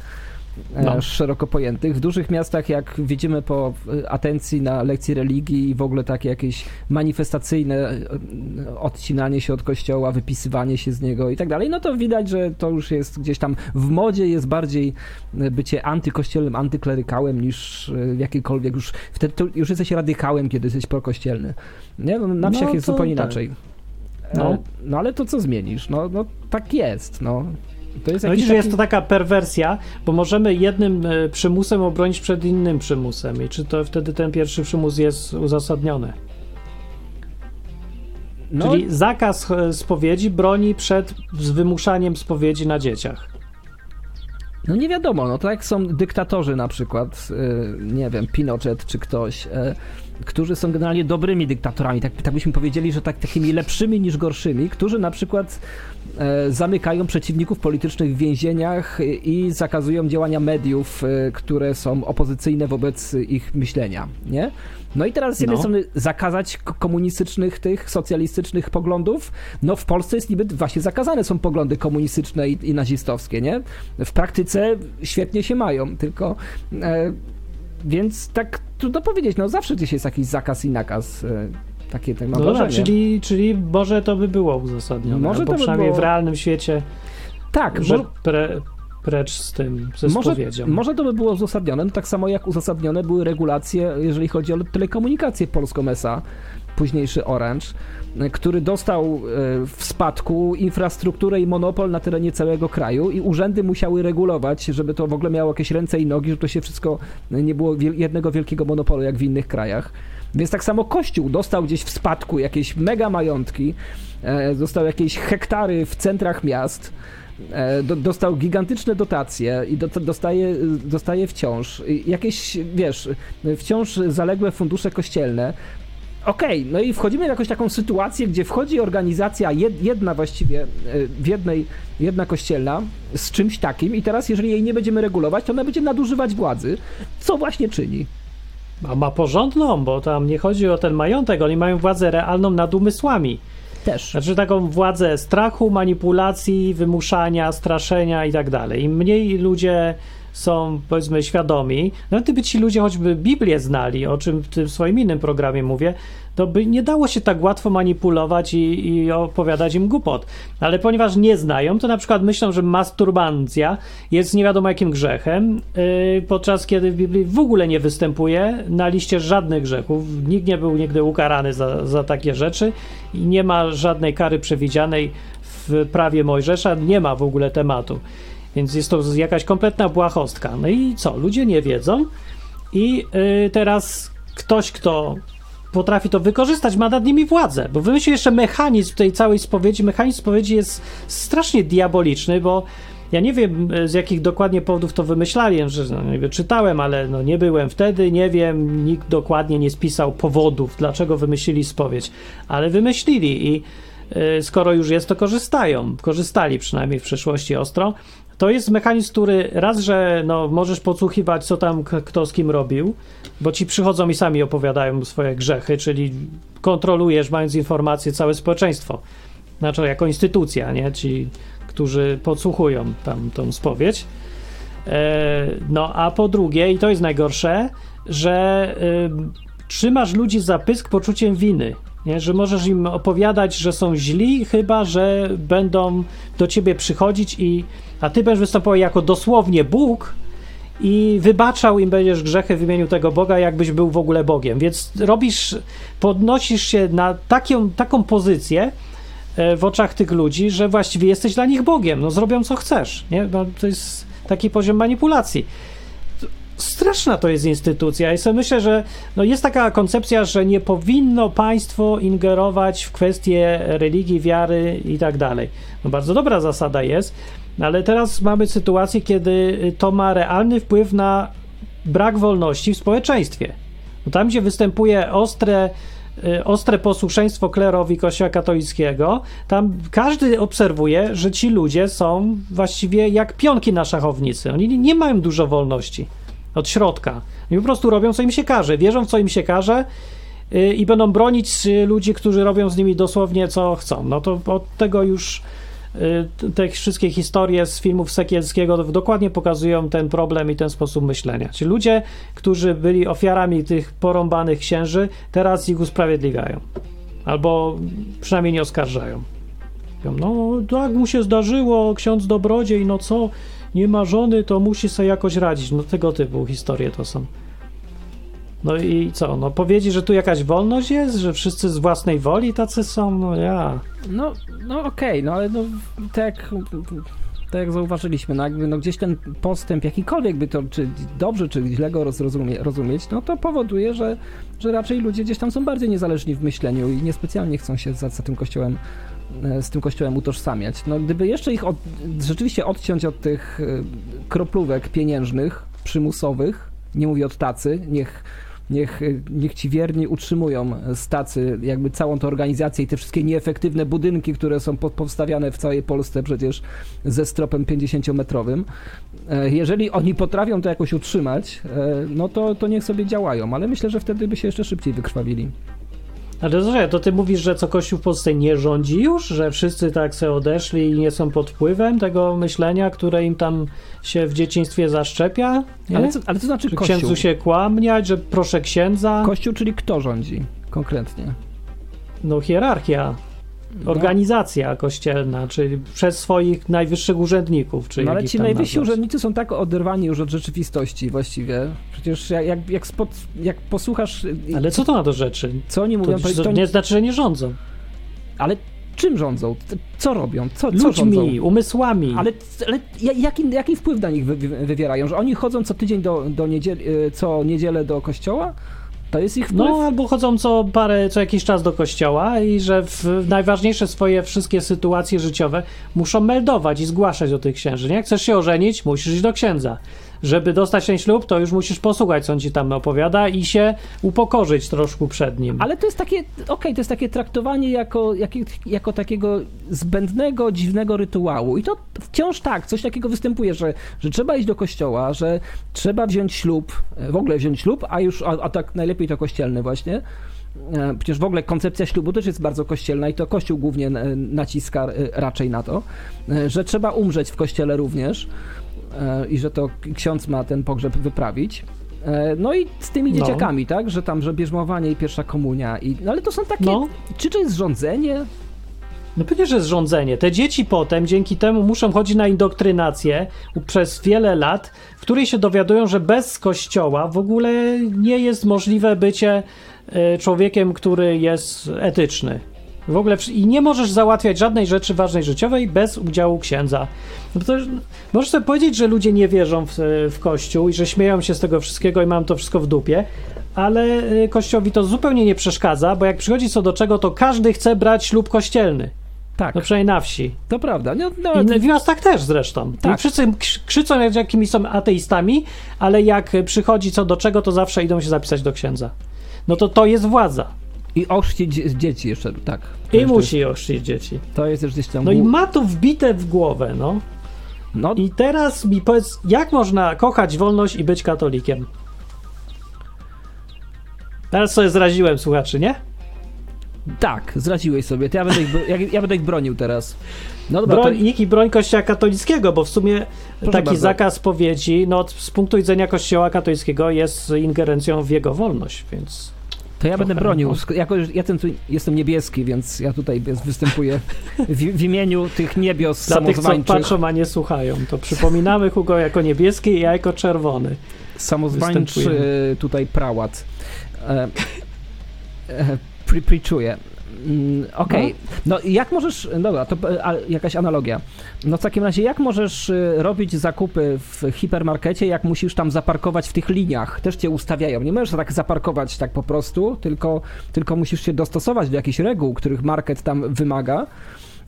No. szeroko pojętych. W dużych miastach, jak widzimy po atencji na lekcji religii i w ogóle takie jakieś manifestacyjne y, odcinanie się od kościoła, wypisywanie się z niego i tak dalej, no to widać, że to już jest gdzieś tam w modzie, jest bardziej y, bycie antykościelnym, antyklerykałem niż jakikolwiek już, wtedy już jesteś radykałem, kiedy jesteś prokościelny. Nie? No, na No wsiach jest to zupełnie tak. inaczej. No. No. no ale to co zmienisz? No, no tak jest, no. To jest No widzisz, że jest taki- to taka perwersja, bo możemy jednym e, przymusem obronić przed innym przymusem i czy to wtedy ten pierwszy przymus jest uzasadniony. no, Czyli zakaz e, spowiedzi broni przed wymuszaniem spowiedzi na dzieciach. no nie wiadomo, no to jak są dyktatorzy na przykład, y, nie wiem, Pinochet czy ktoś, y, którzy są generalnie dobrymi dyktatorami, tak, tak byśmy powiedzieli, że tak, takimi lepszymi niż gorszymi, którzy na przykład e, zamykają przeciwników politycznych w więzieniach i zakazują działania mediów, y, które są opozycyjne wobec ich myślenia, nie? No i teraz z jednej No. strony zakazać ko- komunistycznych, tych socjalistycznych poglądów, no w Polsce jest niby właśnie zakazane są poglądy komunistyczne i, i nazistowskie, nie? W praktyce świetnie się mają, tylko e, więc tak trudno powiedzieć, no zawsze gdzieś jest jakiś zakaz i nakaz, e, takie tak mam No dobra, czyli, czyli może to by było uzasadnione. Może to by przynajmniej było- w realnym świecie, tak, że mo- pre, precz z tym, ze może, może to by było uzasadnione, no tak samo jak uzasadnione były regulacje, jeżeli chodzi o telekomunikację polską SA, późniejszy Orange, e, który dostał e, w spadku infrastrukturę i monopol na terenie całego kraju i urzędy musiały regulować, żeby to w ogóle miało jakieś ręce i nogi, żeby to się wszystko nie było jednego wielkiego monopolu jak w innych krajach. Więc tak samo Kościół dostał gdzieś w spadku jakieś mega majątki, e, dostał jakieś hektary w centrach miast, e, do, dostał gigantyczne dotacje i do, dostaje, dostaje wciąż jakieś, wiesz, wciąż zaległe fundusze kościelne. Okej, no i wchodzimy w jakąś taką sytuację, gdzie wchodzi organizacja jed, jedna właściwie, e, w jednej, jedna kościelna z czymś takim i teraz jeżeli jej nie będziemy regulować, to ona będzie nadużywać władzy, co właśnie czyni. A ma porządną, bo tam nie chodzi o ten majątek, oni mają władzę realną nad umysłami. Też. Znaczy taką władzę strachu, manipulacji, wymuszania, straszenia i tak dalej. Im mniej ludzie są powiedzmy świadomi, nawet gdyby ci ludzie choćby Biblię znali, o czym w swoim innym programie mówię, to by nie dało się tak łatwo manipulować i, i opowiadać im głupot. Ale ponieważ nie znają, to na przykład myślą, że masturbancja jest nie wiadomo jakim grzechem, yy, podczas kiedy w Biblii w ogóle nie występuje na liście żadnych grzechów. Nikt nie był nigdy ukarany za, za takie rzeczy i nie ma żadnej kary przewidzianej w prawie Mojżesza, nie ma w ogóle tematu. Więc jest to jakaś kompletna błahostka. No i co? Ludzie nie wiedzą i yy, teraz ktoś, kto potrafi to wykorzystać, ma nad nimi władzę, bo wymyślił jeszcze mechanizm tej całej spowiedzi. Mechanizm spowiedzi jest strasznie diaboliczny, bo ja nie wiem z jakich dokładnie powodów to wymyślali, że no, nie wiem, czytałem, ale no, nie byłem wtedy, nie wiem, nikt dokładnie nie spisał powodów, dlaczego wymyślili spowiedź, ale wymyślili i y, skoro już jest, to korzystają. Korzystali przynajmniej w przeszłości ostro. To jest mechanizm, który raz, że no, możesz podsłuchiwać, co tam kto z kim robił, bo ci przychodzą i sami opowiadają swoje grzechy, czyli kontrolujesz, mając informacje, całe społeczeństwo. Znaczy, jako instytucja, nie? Ci, którzy podsłuchują tam tą spowiedź. E, no, a po drugie, i to jest najgorsze, że y, trzymasz ludzi za pysk poczuciem winy. Nie? Że możesz im opowiadać, że są źli, chyba że będą do ciebie przychodzić i a ty będziesz występował jako dosłownie Bóg i wybaczał im będziesz grzechy w imieniu tego Boga, jakbyś był w ogóle Bogiem. Więc robisz, podnosisz się na taką, taką pozycję e, w oczach tych ludzi, że właściwie jesteś dla nich Bogiem. No zrobią co chcesz. Nie? No, to jest taki poziom manipulacji straszna to jest instytucja i sobie myślę, że no jest taka koncepcja, że nie powinno państwo ingerować w kwestie religii, wiary i tak dalej. No bardzo dobra zasada jest, ale teraz mamy sytuację, kiedy to ma realny wpływ na brak wolności w społeczeństwie. No tam, gdzie występuje ostre y, ostre posłuszeństwo klerowi Kościoła katolickiego, tam każdy obserwuje, że ci ludzie są właściwie jak pionki na szachownicy. Oni nie mają dużo wolności od środka. I po prostu robią, co im się każe, wierzą w co im się każe y, i będą bronić ludzi, którzy robią z nimi dosłownie co chcą. No to od tego już y, te wszystkie historie z filmów Sekielskiego dokładnie pokazują ten problem i ten sposób myślenia. Ci ludzie, którzy byli ofiarami tych porąbanych księży, teraz ich usprawiedliwiają. Albo przynajmniej nie oskarżają. No, tak mu się zdarzyło, ksiądz dobrodziej, no co, nie ma żony, to musi sobie jakoś radzić. No tego typu historie to są. No i co? No powiedzieć, że tu jakaś wolność jest, że wszyscy z własnej woli tacy są, no ja. No, no okej, okay, no ale no tak, tak jak zauważyliśmy, no, jakby, no gdzieś ten postęp jakikolwiek by to, czy dobrze, czy źle go rozumie, rozumieć, no to powoduje, że, że raczej ludzie gdzieś tam są bardziej niezależni w myśleniu i niespecjalnie chcą się za, za tym kościołem z tym kościołem utożsamiać. No, gdyby jeszcze ich od, rzeczywiście odciąć od tych e, kroplówek pieniężnych, przymusowych, nie mówię od tacy, niech, niech, e, niech ci wierni utrzymują z tacy jakby całą tę organizację i te wszystkie nieefektywne budynki, które są powstawiane w całej Polsce przecież ze stropem 50-metrowym. Jeżeli oni potrafią to jakoś utrzymać, no to, to niech sobie działają, ale myślę, że wtedy by się jeszcze szybciej wykrwawili. Ale to, to ty mówisz, że co Kościół w Polsce nie rządzi już? Że wszyscy tak se odeszli i nie są pod wpływem tego myślenia, które im tam się w dzieciństwie zaszczepia? Nie? Ale, co, ale co znaczy że Kościół? księdzu się kłamniać, że proszę księdza? Kościół, czyli kto rządzi konkretnie? No hierarchia. No. organizacja kościelna, czyli przez swoich najwyższych urzędników. Czy no ale ci najwyżsi nazwać. urzędnicy są tak oderwani już od rzeczywistości właściwie. Przecież jak, jak, jak, spod, jak posłuchasz... Ale co to na to rzeczy? Co oni mówią? To, to, to nie znaczy, że nie rządzą. Ale czym rządzą? Co robią? Co, co Ludźmi, rządzą? umysłami. Ale, ale jaki, jaki wpływ na nich wy, wy, wywierają? Że oni chodzą co tydzień do, do niedzieli, co niedzielę do kościoła? To jest ich wpływ? No, albo chodzą co parę, co jakiś czas do kościoła i że w najważniejsze swoje wszystkie sytuacje życiowe muszą meldować i zgłaszać do tych księży. Nie? Jak chcesz się ożenić, musisz iść do księdza żeby dostać ten ślub, to już musisz posłuchać, co on ci tam opowiada i się upokorzyć troszkę przed nim. Ale to jest takie, okej, okay, to jest takie traktowanie jako, jako, jako takiego zbędnego, dziwnego rytuału. I to wciąż tak, coś takiego występuje, że, że trzeba iść do kościoła, że trzeba wziąć ślub, w ogóle wziąć ślub, a już, a, a tak najlepiej to kościelny właśnie. E, przecież w ogóle koncepcja ślubu też jest bardzo kościelna i to Kościół głównie naciska e, raczej na to, e, że trzeba umrzeć w kościele również e, i że to ksiądz ma ten pogrzeb wyprawić. E, No i z tymi No. dzieciakami, tak? Że tam, że bierzmowanie i pierwsza komunia. I, no ale to są takie. No. Czy to jest rządzenie? No pewnie, że jest rządzenie. Te dzieci potem dzięki temu muszą chodzić na indoktrynację przez wiele lat, w której się dowiadują, że bez kościoła w ogóle nie jest możliwe bycie e, człowiekiem, który jest etyczny. W ogóle i nie możesz załatwiać żadnej rzeczy ważnej życiowej bez udziału księdza. No to, możesz sobie powiedzieć, że ludzie nie wierzą w, w kościół i że śmieją się z tego wszystkiego i mają to wszystko w dupie, ale e, kościołowi to zupełnie nie przeszkadza, bo jak przychodzi co do czego, to każdy chce brać ślub kościelny. Tak, No przynajmniej na wsi. to prawda. No, no, I w miastach też zresztą. Tak. I wszyscy krz- krzyczą, jak jakimi są ateistami, ale jak przychodzi co do czego, to zawsze idą się zapisać do księdza. No to to jest władza. I dzie- dzieci jeszcze, tak. I jeszcze musi oszczędzić dzieci. Jest, to jest już gdzieś tam. No i ma to wbite w głowę, no. no, I teraz mi powiedz, jak można kochać wolność i być katolikiem? Teraz sobie zraziłem słuchaczy, nie? tak, zraziłeś sobie. To ja będę ich, ja, ja będę ich bronił teraz. No dobra, Broń, to, niech i broń kościoła katolickiego, bo w sumie Proszę taki bardzo. zakaz powiedzi, no z punktu widzenia kościoła katolickiego jest ingerencją w jego wolność, więc... to ja będę bronił. Jako, ja ten, jestem niebieski, więc ja tutaj występuję w, w imieniu tych niebios Dla tych, co patrzą, a nie słuchają, to przypominamy Hugo jako niebieski i ja jako czerwony. samozwańczy Występujemy. tutaj prałat. E, e, pre, Mm, Okej, no i jak możesz, dobra, to a, jakaś analogia. No w takim razie, jak możesz e, robić zakupy w hipermarkecie, jak musisz tam zaparkować w tych liniach? Też cię ustawiają. Nie możesz tak zaparkować tak po prostu, tylko, tylko musisz się dostosować do jakichś reguł, których market tam wymaga.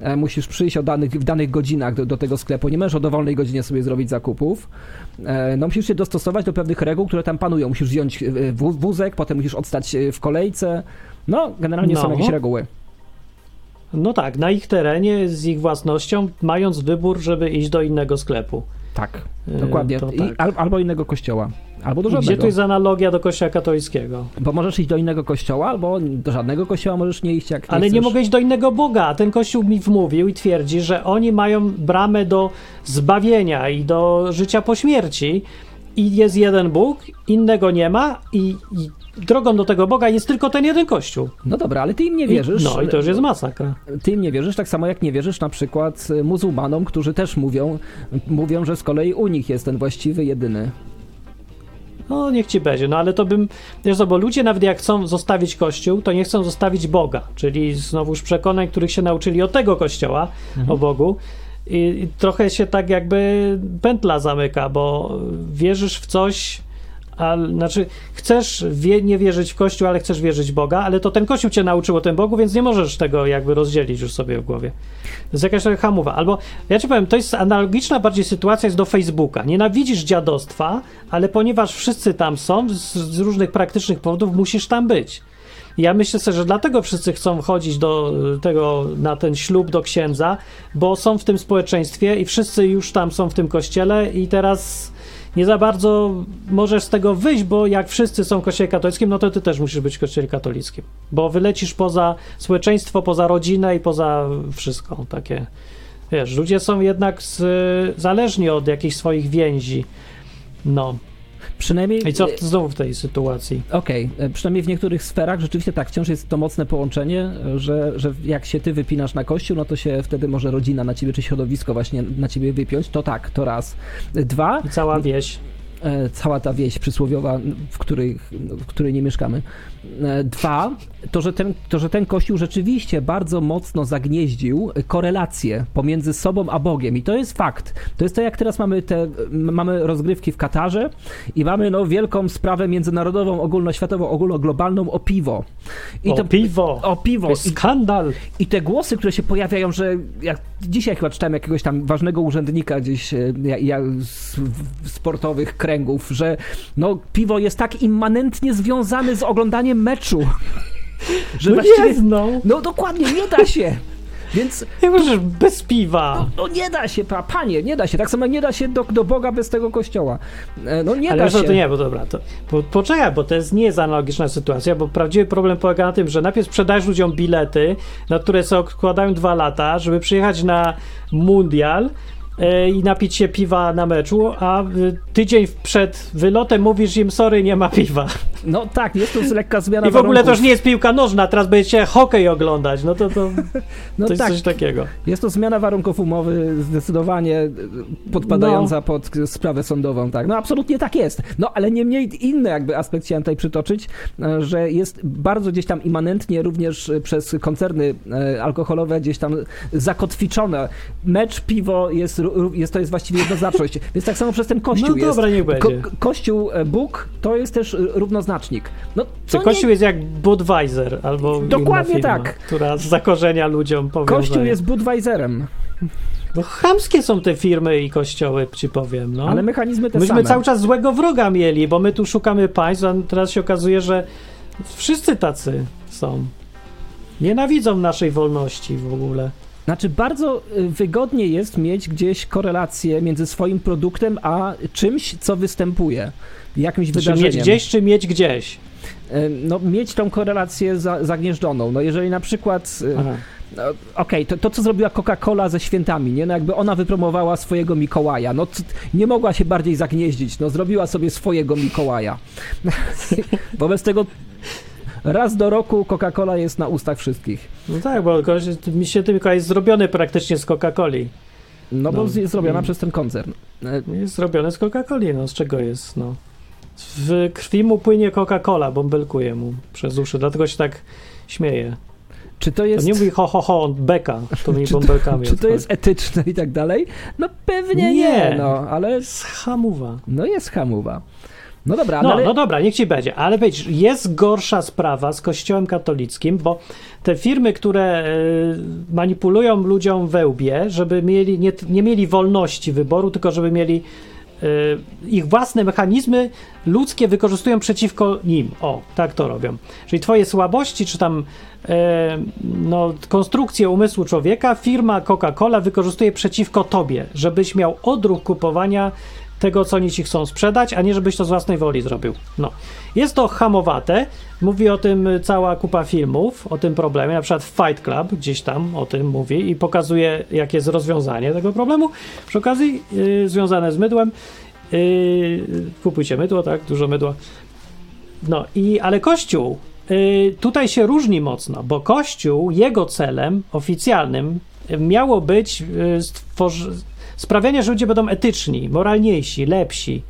E, Musisz przyjść o danych, w danych godzinach do, do tego sklepu. Nie możesz o dowolnej godzinie sobie zrobić zakupów. E, No, musisz się dostosować do pewnych reguł, które tam panują. Musisz wziąć e, wó- wózek, potem musisz odstać w kolejce. No, generalnie są No. jakieś reguły. No tak, na ich terenie, z ich własnością, mając wybór, żeby iść do innego sklepu. Tak, E, dokładnie. to tak. al, albo innego kościoła. Albo do Gdzie żadnego. tu jest analogia do kościoła katolickiego? Bo możesz iść do innego kościoła, albo do żadnego kościoła możesz nie iść, jak nie Ale nie chcesz. mogę iść do innego Boga. Ten kościół mi wmówił i twierdzi, że oni mają bramę do zbawienia i do życia po śmierci. I jest jeden Bóg, innego nie ma, i, i drogą do tego Boga jest tylko ten jeden kościół. No dobra, ale ty im nie wierzysz. No i to już jest masakra. Ty im nie wierzysz, tak samo jak nie wierzysz na przykład e, muzułmanom, którzy też mówią, mówią, że z kolei u nich jest ten właściwy, jedyny. No niech ci będzie, no ale to bym, wiesz co, bo ludzie nawet jak chcą zostawić kościół, to nie chcą zostawić Boga, czyli znowuż przekonań, których się nauczyli od tego kościoła, o Bogu. I, I trochę się tak jakby pętla zamyka, bo wierzysz w coś, a, znaczy chcesz wie, nie wierzyć w Kościół, ale chcesz wierzyć w Boga, ale to ten Kościół cię nauczył o tym Bogu, więc nie możesz tego jakby rozdzielić już sobie w głowie. To jest jakaś trochę hamowa. Albo, ja ci powiem, to jest analogiczna bardziej sytuacja jest do Facebooka. Nienawidzisz dziadostwa, ale ponieważ wszyscy tam są, z, z różnych praktycznych powodów musisz tam być. Ja myślę sobie, że dlatego wszyscy chcą chodzić do y, tego, na ten ślub do księdza, bo są w tym społeczeństwie i wszyscy już tam są w tym kościele i teraz nie za bardzo możesz z tego wyjść, bo jak wszyscy są w kościele katolickim, no to ty też musisz być w kościele katolickim, bo wylecisz poza społeczeństwo, poza rodzinę i poza wszystko takie. Wiesz, ludzie są jednak z, zależni od jakichś swoich więzi. No. Przynajmniej. I co znowu w tej sytuacji? Okej, e, przynajmniej w niektórych sferach rzeczywiście tak, wciąż jest to mocne połączenie, że, że jak się ty wypinasz na kościół, no to się wtedy może rodzina na ciebie, czy środowisko właśnie na ciebie wypiąć, to tak, to raz. Dwa, I cała wieś. E, cała ta wieś przysłowiowa, w której, w której nie mieszkamy. E, Dwa, to że, ten, to, że ten kościół rzeczywiście bardzo mocno zagnieździł korelacje pomiędzy sobą a Bogiem. I to jest fakt. To jest to, jak teraz mamy te, mamy rozgrywki w Katarze i mamy no, wielką sprawę międzynarodową, ogólnoświatową, ogólnoglobalną o piwo. I o to, piwo! o piwo. I, skandal! I te głosy, które się pojawiają, że jak dzisiaj chyba czytałem jakiegoś tam ważnego urzędnika gdzieś e, ja, ja, z sportowych kręgów, że no, piwo jest tak immanentnie związane z oglądaniem meczu, że No właściwie... jest, no! No dokładnie, nie da się. Więc Nie możesz bez piwa! no nie da się, pa, panie, nie da się. Tak samo nie da się do, do Boga bez tego kościoła. E, No nie Ale da się. to nie, bo dobra, to bo, poczekaj, bo to jest, nie jest analogiczna sytuacja, bo prawdziwy problem polega na tym, że najpierw sprzedajesz ludziom bilety, na które sobie odkładają dwa lata, żeby przyjechać na mundial i napić się piwa na meczu, a y, tydzień przed wylotem mówisz im, sorry, nie ma piwa. No tak, jest to lekka zmiana I w ogóle to warunków. już nie jest piłka nożna, teraz będziecie hokej oglądać, no to, to, No jest tak, coś takiego. jest to zmiana warunków umowy zdecydowanie e, podpadająca pod sprawę sądową, tak. No absolutnie tak jest. No ale niemniej inny jakby aspekt chciałem tutaj przytoczyć, e, że jest bardzo gdzieś tam immanentnie również e, przez koncerny e, alkoholowe gdzieś tam zakotwiczone. Mecz, piwo jest, jest to jest właściwie jednoznaczność. Więc tak samo przez ten kościół No jest. dobra, niech będzie. Ko- kościół, e, Bóg to jest też e, równoznacznik. No, Czy Kościół jest jak Budweiser albo Dokładnie firma, tak. która zakorzenia ludziom powiązania. Kościół jest Budweiserem, Bo chamskie są te firmy i kościoły, ci powiem, no. ale mechanizmy te Myśmy same. cały czas złego wroga mieli, bo my tu szukamy państw, a teraz się okazuje, że wszyscy tacy są. Nienawidzą naszej wolności w ogóle. Znaczy, bardzo y, wygodnie jest mieć gdzieś korelację między swoim produktem a czymś, co występuje, jakimś Znaczy wydarzeniem. mieć gdzieś, czy mieć gdzieś. Y, No, mieć tą korelację za, zagnieżdżoną. No, jeżeli na przykład. y, Aha. no, Okej, to, to co zrobiła Coca-Cola ze świętami, nie? No jakby ona wypromowała swojego Mikołaja. No nie mogła się bardziej zagnieździć. No zrobiła sobie swojego Mikołaja. Wobec tego raz do roku Coca-Cola jest na ustach wszystkich. No tak, bo mi się tylko jest zrobiony praktycznie z Coca-Coli. No, bo No. jest zrobiona I- przez ten koncern. Y, Jest zrobiony z Coca-Coli, no z czego jest, no. W krwi mu płynie Coca-Cola, bąbelkuje mu przez uszy, dlatego się tak śmieje. Czy to To jest... nie mówi ho, ho, ho, on beka, to mi Czy to- bąbelkami Czy to jest etyczne i tak dalej? No pewnie nie, Nie. no, ale Z hamuwa. no jest hamuwa. No dobra, No, ale no dobra, niech ci będzie, ale wiesz, jest gorsza sprawa z kościołem katolickim, bo te firmy, które y, manipulują ludziom we łbie, żeby mieli, nie, nie mieli wolności wyboru, tylko żeby mieli y, ich własne mechanizmy ludzkie wykorzystują przeciwko nim. O, tak to robią. Czyli twoje słabości, czy tam e, no, konstrukcję umysłu człowieka, firma Coca-Cola wykorzystuje przeciwko tobie, żebyś miał odruch kupowania tego, co oni ci chcą sprzedać, a nie żebyś to z własnej woli zrobił. No. Jest to hamowate. Mówi o tym cała kupa filmów, o tym problemie. Na przykład Fight Club gdzieś tam o tym mówi i pokazuje, jakie jest rozwiązanie tego problemu. Przy okazji, yy, związane z mydłem. Yy, kupujcie mydło, tak? Dużo mydła. No i, ale Kościół y, tutaj się różni mocno, bo Kościół, jego celem oficjalnym miało być y, stworzy- sprawianie, że ludzie będą etyczni, moralniejsi, lepsi.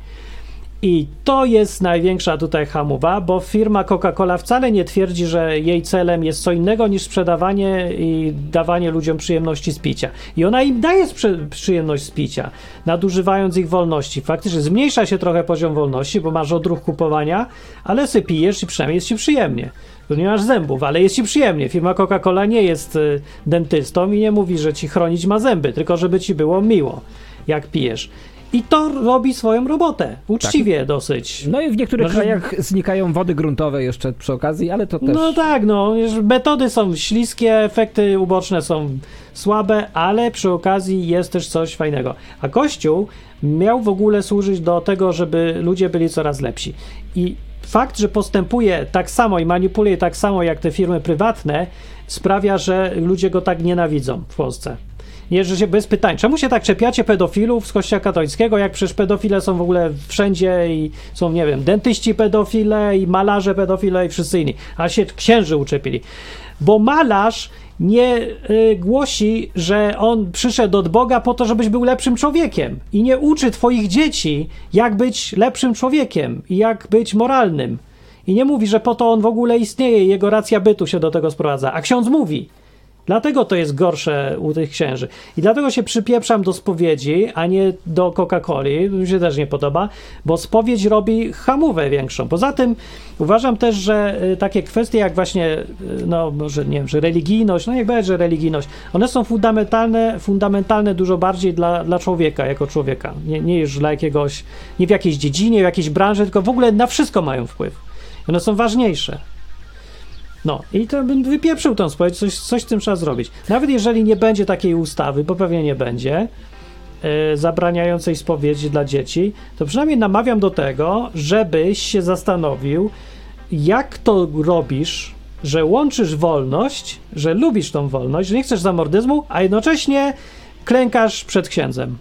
I to jest największa tutaj hamowa, bo firma Coca-Cola wcale nie twierdzi, że jej celem jest co innego niż sprzedawanie i dawanie ludziom przyjemności z picia. I ona im daje przyjemność z picia, nadużywając ich wolności. Faktycznie zmniejsza się trochę poziom wolności, bo masz odruch kupowania, ale sy pijesz i przynajmniej jest ci przyjemnie. Tu nie masz zębów, ale jest ci przyjemnie. Firma Coca-Cola nie jest y, dentystą i nie mówi, że ci chronić ma zęby, tylko żeby ci było miło, jak pijesz. I to robi swoją robotę. Uczciwie dosyć. no i w niektórych No, krajach znikają wody gruntowe jeszcze przy okazji, ale to też No tak, no, metody są śliskie, efekty uboczne są słabe, ale przy okazji jest też coś fajnego. A Kościół miał w ogóle służyć do tego, żeby ludzie byli coraz lepsi. I fakt, że postępuje tak samo i manipuluje tak samo jak te firmy prywatne, sprawia, że ludzie go tak nienawidzą w Polsce. Że się bez pytań. Czemu się tak czepiacie pedofilów z kościoła katolickiego, jak przecież pedofile są w ogóle wszędzie i są, nie wiem, dentyści pedofile i malarze pedofile i wszyscy inni. A się księży uczepili. Bo malarz nie y, głosi, że on przyszedł od Boga po to, żebyś był lepszym człowiekiem i nie uczy twoich dzieci, jak być lepszym człowiekiem i jak być moralnym. I nie mówi, że po to on w ogóle istnieje jego racja bytu się do tego sprowadza. A ksiądz mówi. Dlatego to jest gorsze u tych księży. I dlatego się przypieprzam do spowiedzi, a nie do Coca-Coli. Mi się też nie podoba, bo spowiedź robi hamówę większą. Poza tym uważam też, że y, takie kwestie jak właśnie, y, no może nie wiem, że religijność, no jak będzie, że religijność, one są fundamentalne, fundamentalne dużo bardziej dla, dla człowieka, jako człowieka. Nie, nie już dla jakiegoś, nie w jakiejś dziedzinie, w jakiejś branży, tylko w ogóle na wszystko mają wpływ. One są ważniejsze. No i to bym wypieprzył tą spowiedź, coś, coś z tym trzeba zrobić. Nawet jeżeli nie będzie takiej ustawy, bo pewnie nie będzie, e, zabraniającej spowiedzi dla dzieci, to przynajmniej namawiam do tego, żebyś się zastanowił, jak to robisz, że łączysz wolność, że lubisz tą wolność, że nie chcesz zamordyzmu, a jednocześnie klękasz przed księdzem.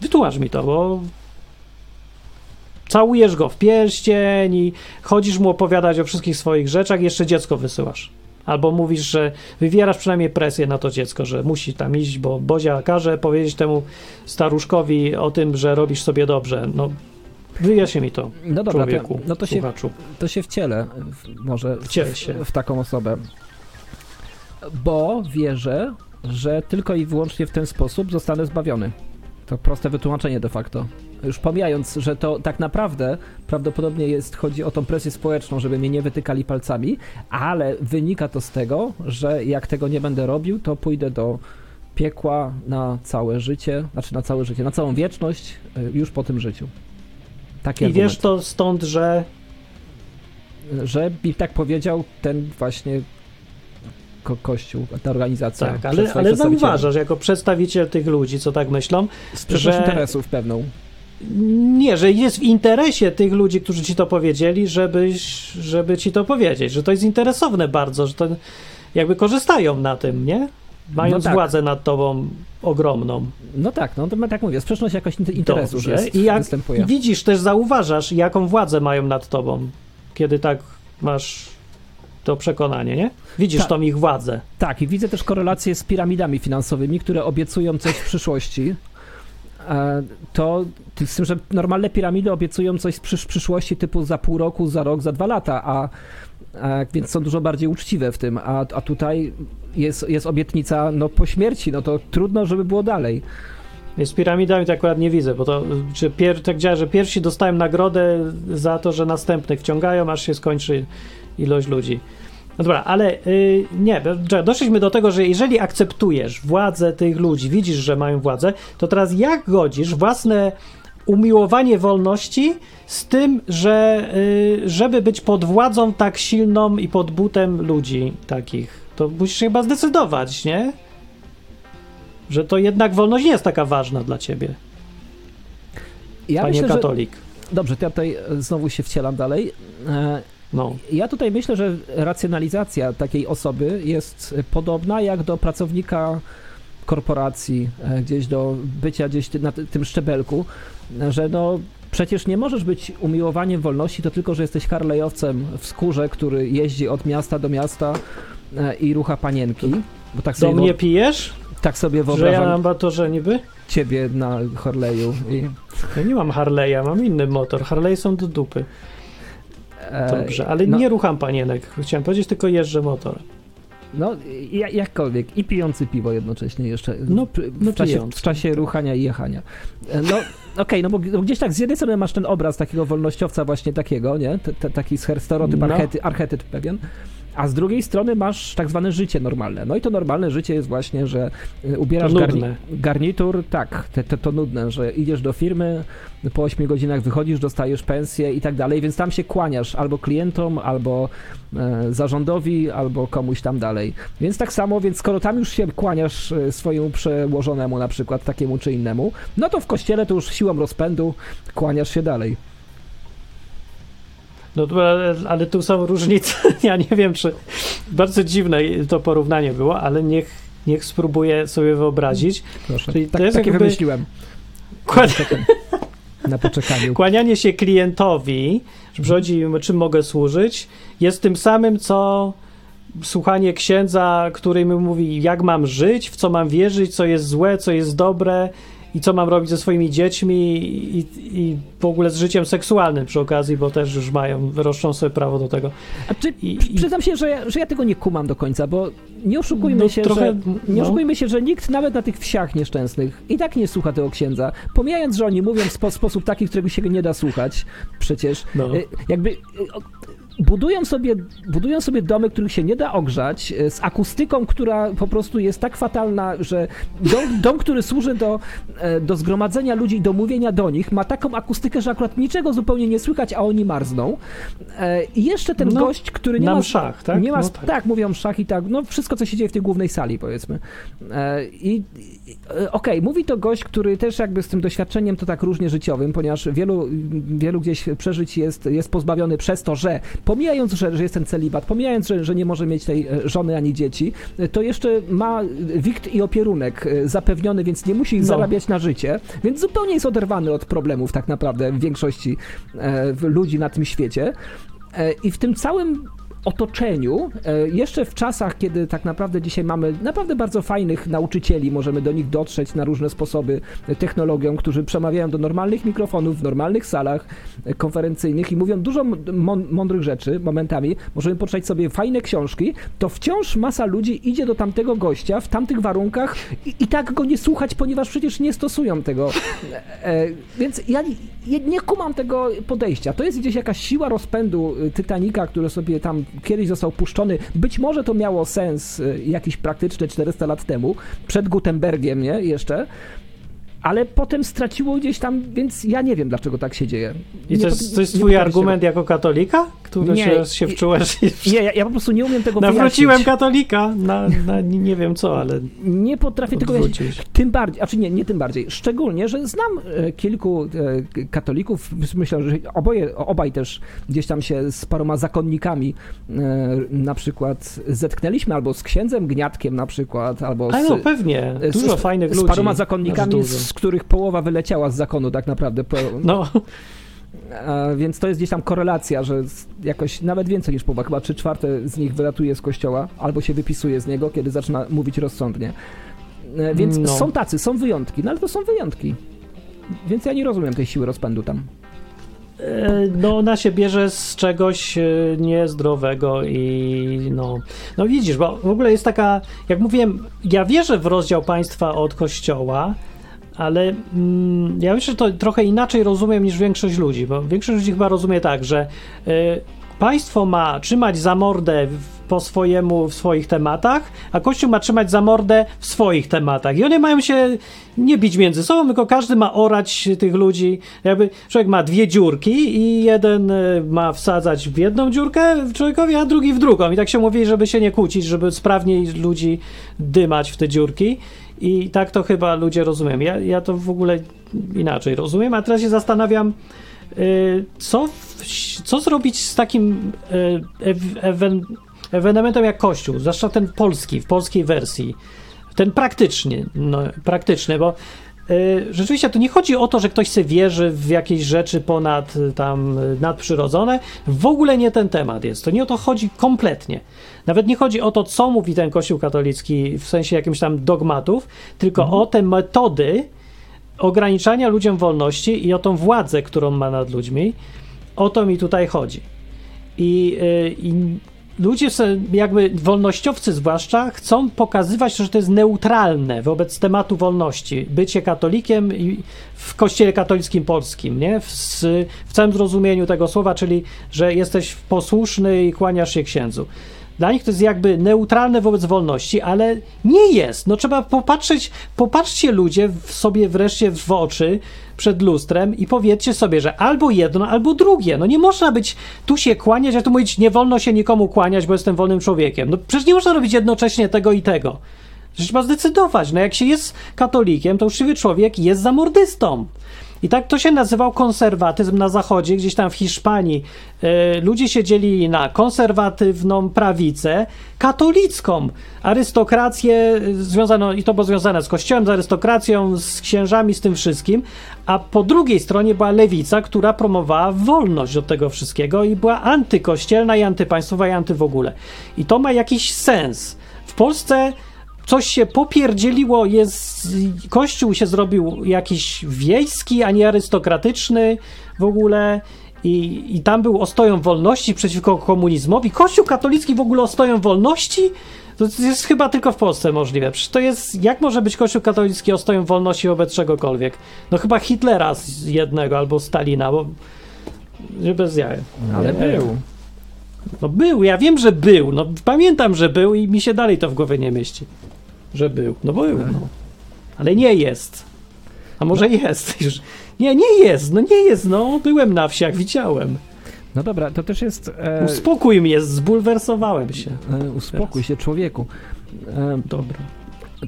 Wytłumacz mi to, bo całujesz go w pierścień i chodzisz mu opowiadać o wszystkich swoich rzeczach jeszcze dziecko wysyłasz. Albo mówisz, że wywierasz przynajmniej presję na to dziecko, że musi tam iść, bo Bozia każe powiedzieć temu staruszkowi o tym, że robisz sobie dobrze. No, wyjaśnij mi to, No dobra, to, człowieku, no to się, to się wcielę może w, się. w taką osobę. Bo wierzę, że tylko i wyłącznie w ten sposób zostanę zbawiony. To proste wytłumaczenie de facto. Już pomijając, że to tak naprawdę prawdopodobnie jest, chodzi o tą presję społeczną, żeby mnie nie wytykali palcami, ale wynika to z tego, że jak tego nie będę robił, to pójdę do piekła na całe życie, znaczy na całe życie, na całą wieczność y, już po tym życiu. Taki I argument wiesz to stąd, że że mi tak powiedział ten właśnie ko kościół, ta organizacja. tak, ale, ale zauważasz, jako przedstawiciel tych ludzi, co tak myślą, Sprzeczność że- interesów pewną. Nie, że jest w interesie tych ludzi, którzy ci to powiedzieli, żebyś, żeby ci to powiedzieć, że to jest interesowne bardzo, że to jakby korzystają na tym, nie? Mając No tak. władzę nad tobą ogromną. No tak, no to ma- tak mówię, sprzeczność jakoś inter- interesów Dobrze. jest, I jak występuje. widzisz, też zauważasz, jaką władzę mają nad tobą, kiedy tak masz to przekonanie, nie? Widzisz Tak. tą ich władzę. Tak, i widzę też korelację z piramidami finansowymi, które obiecują coś w przyszłości. E, To z tym, że normalne piramidy obiecują coś przysz- przyszłości typu za pół roku, za rok, za dwa lata, a, a więc są dużo bardziej uczciwe w tym, a, a tutaj jest, jest obietnica no, po śmierci, no to trudno, żeby było dalej. Z piramidami to akurat nie widzę, bo to czy pier, tak działa, że pierwsi dostają nagrodę za to, że następnych wciągają, aż się skończy ilość ludzi. No dobra, ale y, nie, do- doszliśmy do tego, że jeżeli akceptujesz władzę tych ludzi, widzisz, że mają władzę, to teraz jak godzisz własne umiłowanie wolności z tym, że y, żeby być pod władzą tak silną i pod butem ludzi takich, to musisz się chyba zdecydować, nie? Że to jednak wolność nie jest taka ważna dla ciebie, Ja panie myślę, że, katolik. Dobrze, to ja tutaj e, znowu się wcielam dalej. No. Ja tutaj myślę, że racjonalizacja takiej osoby jest podobna jak do pracownika korporacji, e, gdzieś do bycia gdzieś na ty- tym szczebelku, że no przecież nie możesz być umiłowaniem wolności, to tylko, że jesteś harlejowcem w skórze, który jeździ od miasta do miasta e, i rucha panienki. Bo tak Do sobie, mnie wo- pijesz? tak sobie Że ja wyobrażam mam batorze niby? ciebie na Harleju. I, Ja nie mam Harley'a, mam inny motor. Harley są do dupy. E, Dobrze, ale no, nie rucham panienek. Chciałem powiedzieć, tylko jeżdżę motor. No, ja- jakkolwiek. I pijący piwo jednocześnie jeszcze. No, w, no w, czasie, w czasie ruchania i jechania. E, No, okej, no bo g- gdzieś tak z jednej strony masz ten obraz takiego wolnościowca właśnie takiego, nie? T, t, taki stereotyp, No. archety, archetyp pewien. A z drugiej strony masz tak zwane życie normalne. No i to normalne życie jest właśnie, że y, ubierasz garni garnitur, tak, te, te, to nudne, że idziesz do firmy, po 8 godzinach wychodzisz, dostajesz pensję i tak dalej, więc tam się kłaniasz albo klientom, albo e, zarządowi, albo komuś tam dalej. Więc tak samo, więc skoro tam już się kłaniasz e, swojemu przełożonemu na przykład, takiemu czy innemu, no to w kościele to już siłą rozpędu kłaniasz się dalej. No, to- ale, ale tu są różnice. Ja nie wiem, czy bardzo dziwne to porównanie było, ale niech, niech spróbuję sobie wyobrazić. Proszę. Czyli to Tak, jest takie jakby- wymyśliłem na poczekaniu. Kłanianie się klientowi, że przychodzi, czym mogę służyć, jest tym samym, co słuchanie księdza, który mi mówi, jak mam żyć, w co mam wierzyć, co jest złe, co jest dobre i co mam robić ze swoimi dziećmi i, i w ogóle z życiem seksualnym przy okazji, bo też już mają, wyroszczą sobie prawo do tego. Czy, I- przy- i- przyznam się, że ja, że ja tego nie kumam do końca, bo nie oszukujmy No, się, trochę, że, nie no. oszukujmy się, że nikt nawet na tych wsiach nieszczęsnych i tak nie słucha tego księdza. Pomijając, że oni mówią w spo, sposób taki, którego się nie da słuchać przecież. No. Y, Jakby y, budują sobie, budują sobie domy, których się nie da ogrzać, y, z akustyką, która po prostu jest tak fatalna, że dom, dom który służy do, e, do zgromadzenia ludzi i do mówienia do nich, ma taką akustykę, że akurat niczego zupełnie nie słychać, a oni marzną. E, I jeszcze ten No, gość, który nie ma... mszach, tak? Nie ma, No tak. tak. mówią szach i tak, no wszystko, co się dzieje w tej głównej sali, powiedzmy. E, I i- e, okej, mówi to gość, który też jakby z tym doświadczeniem to tak różnie życiowym, ponieważ wielu, wielu gdzieś przeżyć jest, jest pozbawiony przez to, że pomijając, że, że jest ten celibat, pomijając, że, że nie może mieć tej e, żony ani dzieci, e, to jeszcze ma wikt i opierunek e, zapewniony, więc nie musi No. zarabiać na życie, więc zupełnie jest oderwany od problemów tak naprawdę w większości e, ludzi na tym świecie. E, I w tym całym otoczeniu, e, jeszcze w czasach, kiedy tak naprawdę dzisiaj mamy naprawdę bardzo fajnych nauczycieli, możemy do nich dotrzeć na różne sposoby e, technologią, którzy przemawiają do normalnych mikrofonów w normalnych salach e, konferencyjnych i mówią dużo mą- mądrych rzeczy momentami, możemy poczytać sobie fajne książki, to wciąż masa ludzi idzie do tamtego gościa w tamtych warunkach i, i tak go nie słuchać, ponieważ przecież nie stosują tego. E, więc ja nie, nie kumam tego podejścia. To jest gdzieś jakaś siła rozpędu Titanica, który sobie tam kiedyś został puszczony. Być może to miało sens y, jakiś praktyczny 400 lat temu, przed Gutenbergiem, nie? Jeszcze. Ale potem straciło gdzieś tam, więc ja nie wiem, dlaczego tak się dzieje. I to jest, to jest twój argument jako katolika, który Nie, się, się wczułeś i Nie, ja, ja po prostu nie umiem tego nawróciłem wyjaśnić. katolika na, na nie wiem co, ale Nie potrafię tego wyjaśnić. Tym bardziej, a czy nie, nie tym bardziej. Szczególnie, że znam e, kilku e, katolików, myślę, że oboje, obaj też gdzieś tam się z paroma zakonnikami e, na przykład zetknęliśmy, albo z księdzem Gniatkiem na przykład, albo z, Ale no pewnie, z- dużo fajnych z ludzi. paroma aż zakonnikami, dużo. Z których połowa wyleciała z zakonu tak naprawdę. No, e, więc to jest gdzieś tam korelacja, że jakoś nawet więcej niż połowa, chyba trzy czwarte z nich wylatuje z kościoła, albo się wypisuje z niego, kiedy zaczyna mówić rozsądnie. E, Więc No. są tacy, są wyjątki, no ale to są wyjątki. Więc ja nie rozumiem tej siły rozpędu tam. e, no ona się bierze z czegoś e, niezdrowego i no, no widzisz, bo w ogóle jest taka, jak mówiłem, ja wierzę w rozdział państwa od kościoła, ale mm, ja myślę, że to trochę inaczej rozumiem niż większość ludzi, bo większość ludzi chyba rozumie tak, że y, państwo ma trzymać za mordę w, po swojemu w swoich tematach, a Kościół ma trzymać za mordę w swoich tematach. I one mają się nie bić między sobą, tylko każdy ma orać tych ludzi. Jakby człowiek ma dwie dziurki i jeden y, ma wsadzać w jedną dziurkę człowiekowi, a drugi w drugą. I tak się mówi, żeby się nie kłócić, żeby sprawniej ludzi dymać w te dziurki. I tak to chyba ludzie rozumieją. Ja, ja to w ogóle inaczej rozumiem, a teraz się zastanawiam, y, co, co zrobić z takim y, ew- ewen, ewenementem jak Kościół, zwłaszcza ten polski, w polskiej wersji. Ten praktyczny, no, praktyczny, bo rzeczywiście to nie chodzi o to, że ktoś sobie wierzy w jakieś rzeczy ponad y, tam y, nadprzyrodzone. W ogóle nie ten temat jest. To nie o to chodzi kompletnie. Nawet nie chodzi o to, co mówi ten Kościół katolicki w sensie jakimś tam dogmatów, tylko o te metody ograniczania ludziom wolności i o tą władzę, którą ma nad ludźmi. O to mi tutaj chodzi. I, y, i ludzie, jakby wolnościowcy zwłaszcza, chcą pokazywać, że to jest neutralne wobec tematu wolności. Bycie katolikiem w kościele katolickim polskim, nie? W, w całym zrozumieniu tego słowa, czyli, że jesteś posłuszny i kłaniasz się księdzu. Dla nich to jest jakby neutralne wobec wolności, ale nie jest. No trzeba popatrzeć, popatrzcie ludzie w sobie wreszcie w oczy przed lustrem i powiedzcie sobie, że albo jedno, albo drugie. No nie można być tu się kłaniać, a tu mówić, nie wolno się nikomu kłaniać, bo jestem wolnym człowiekiem. No przecież nie można robić jednocześnie tego i tego. Trzeba zdecydować. No jak się jest katolikiem, to uczciwy człowiek jest zamordystą. I tak to się nazywał konserwatyzm na zachodzie, gdzieś tam w Hiszpanii. E, ludzie siedzieli na konserwatywną prawicę, katolicką, arystokrację e, związaną, i to było związane z kościołem, z arystokracją, z księżami, z tym wszystkim, a po drugiej stronie była lewica, która promowała wolność od tego wszystkiego i była antykościelna i antypaństwowa i anty w ogóle. I to ma jakiś sens. W Polsce coś się popierdzieliło, jest, kościół się zrobił jakiś wiejski, a nie arystokratyczny w ogóle i, i tam był ostoją wolności przeciwko komunizmowi. Kościół katolicki w ogóle ostoją wolności? To jest chyba tylko w Polsce możliwe. Przecież to jest, jak może być Kościół katolicki ostoją wolności wobec czegokolwiek? No chyba Hitlera z jednego albo Stalina, bo bez jaja. Ale był. No był, ja wiem, że był. No pamiętam, że był i mi się dalej to w głowie nie mieści. Że był. No był, no. Ale nie jest. A może jest? Już. Nie, nie jest, no nie jest, no. Byłem na wsiach, widziałem. No dobra, to też jest... E, Uspokój mnie, zbulwersowałem się. e, uspokój się człowieku. E, Dobra.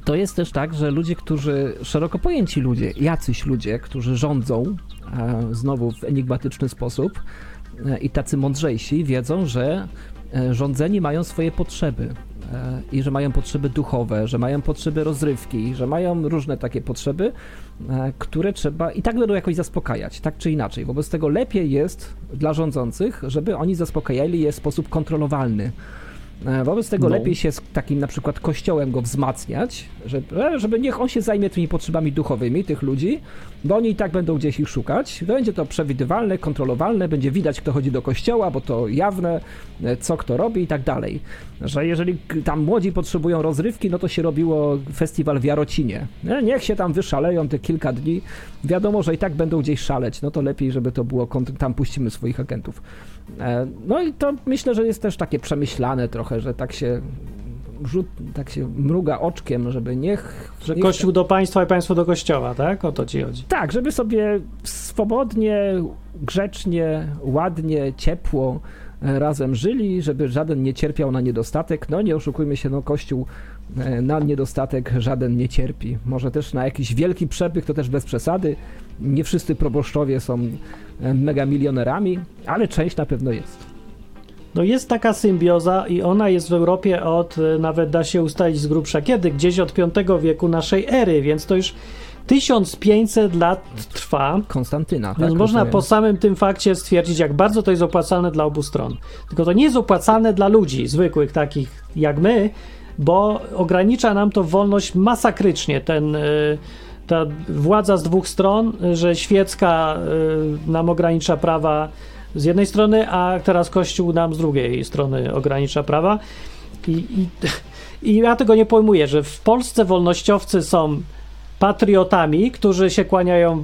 to jest też tak, że ludzie, którzy, szeroko pojęci ludzie, jacyś ludzie, którzy rządzą, e, znowu w enigmatyczny sposób, e, i tacy mądrzejsi wiedzą, że e, rządzeni mają swoje potrzeby i że mają potrzeby duchowe, że mają potrzeby rozrywki, że mają różne takie potrzeby, e, które trzeba i tak będą jakoś zaspokajać, tak czy inaczej. Wobec tego lepiej jest dla rządzących, żeby oni zaspokajali je w sposób kontrolowalny. E, Wobec tego No. lepiej się z takim na przykład kościołem go wzmacniać, żeby, e, żeby niech on się zajmie tymi potrzebami duchowymi tych ludzi, bo oni i tak będą gdzieś ich szukać. Będzie to przewidywalne, kontrolowalne, będzie widać, kto chodzi do kościoła, bo to jawne, e, co kto robi i tak dalej. Że jeżeli tam młodzi potrzebują rozrywki, no to się robiło festiwal w Jarocinie. Niech się tam wyszaleją te kilka dni. Wiadomo, że i tak będą gdzieś szaleć, no to lepiej, żeby to było, tam puścimy swoich agentów. E, No i to myślę, że jest też takie przemyślane trochę, że tak się rzut, tak się mruga oczkiem, żeby niech... Że niech kościół do państwa i państwo do kościoła, tak? O to ci chodzi. Tak, żeby sobie swobodnie, grzecznie, ładnie, ciepło e, razem żyli, żeby żaden nie cierpiał na niedostatek. No nie oszukujmy się, no Kościół e, na niedostatek żaden nie cierpi. Może też na jakiś wielki przepych, to też bez przesady. Nie wszyscy proboszczowie są mega milionerami, ale część na pewno jest. No jest taka symbioza i ona jest w Europie od, e, nawet da się ustalić z grubsza kiedy, gdzieś od V wieku naszej ery, więc to już 1500 lat trwa. Konstantyna. Więc tak, można po samym tym fakcie stwierdzić, jak bardzo to jest opłacalne dla obu stron. Tylko to nie jest opłacalne dla ludzi zwykłych, takich jak my, bo ogranicza nam to wolność masakrycznie. Ten, y, ta władza z dwóch stron, y, że świecka y, nam ogranicza prawa z jednej strony, a teraz Kościół nam z drugiej strony ogranicza prawa. I, i, i ja tego nie pojmuję, że w Polsce wolnościowcy są patriotami, którzy się kłaniają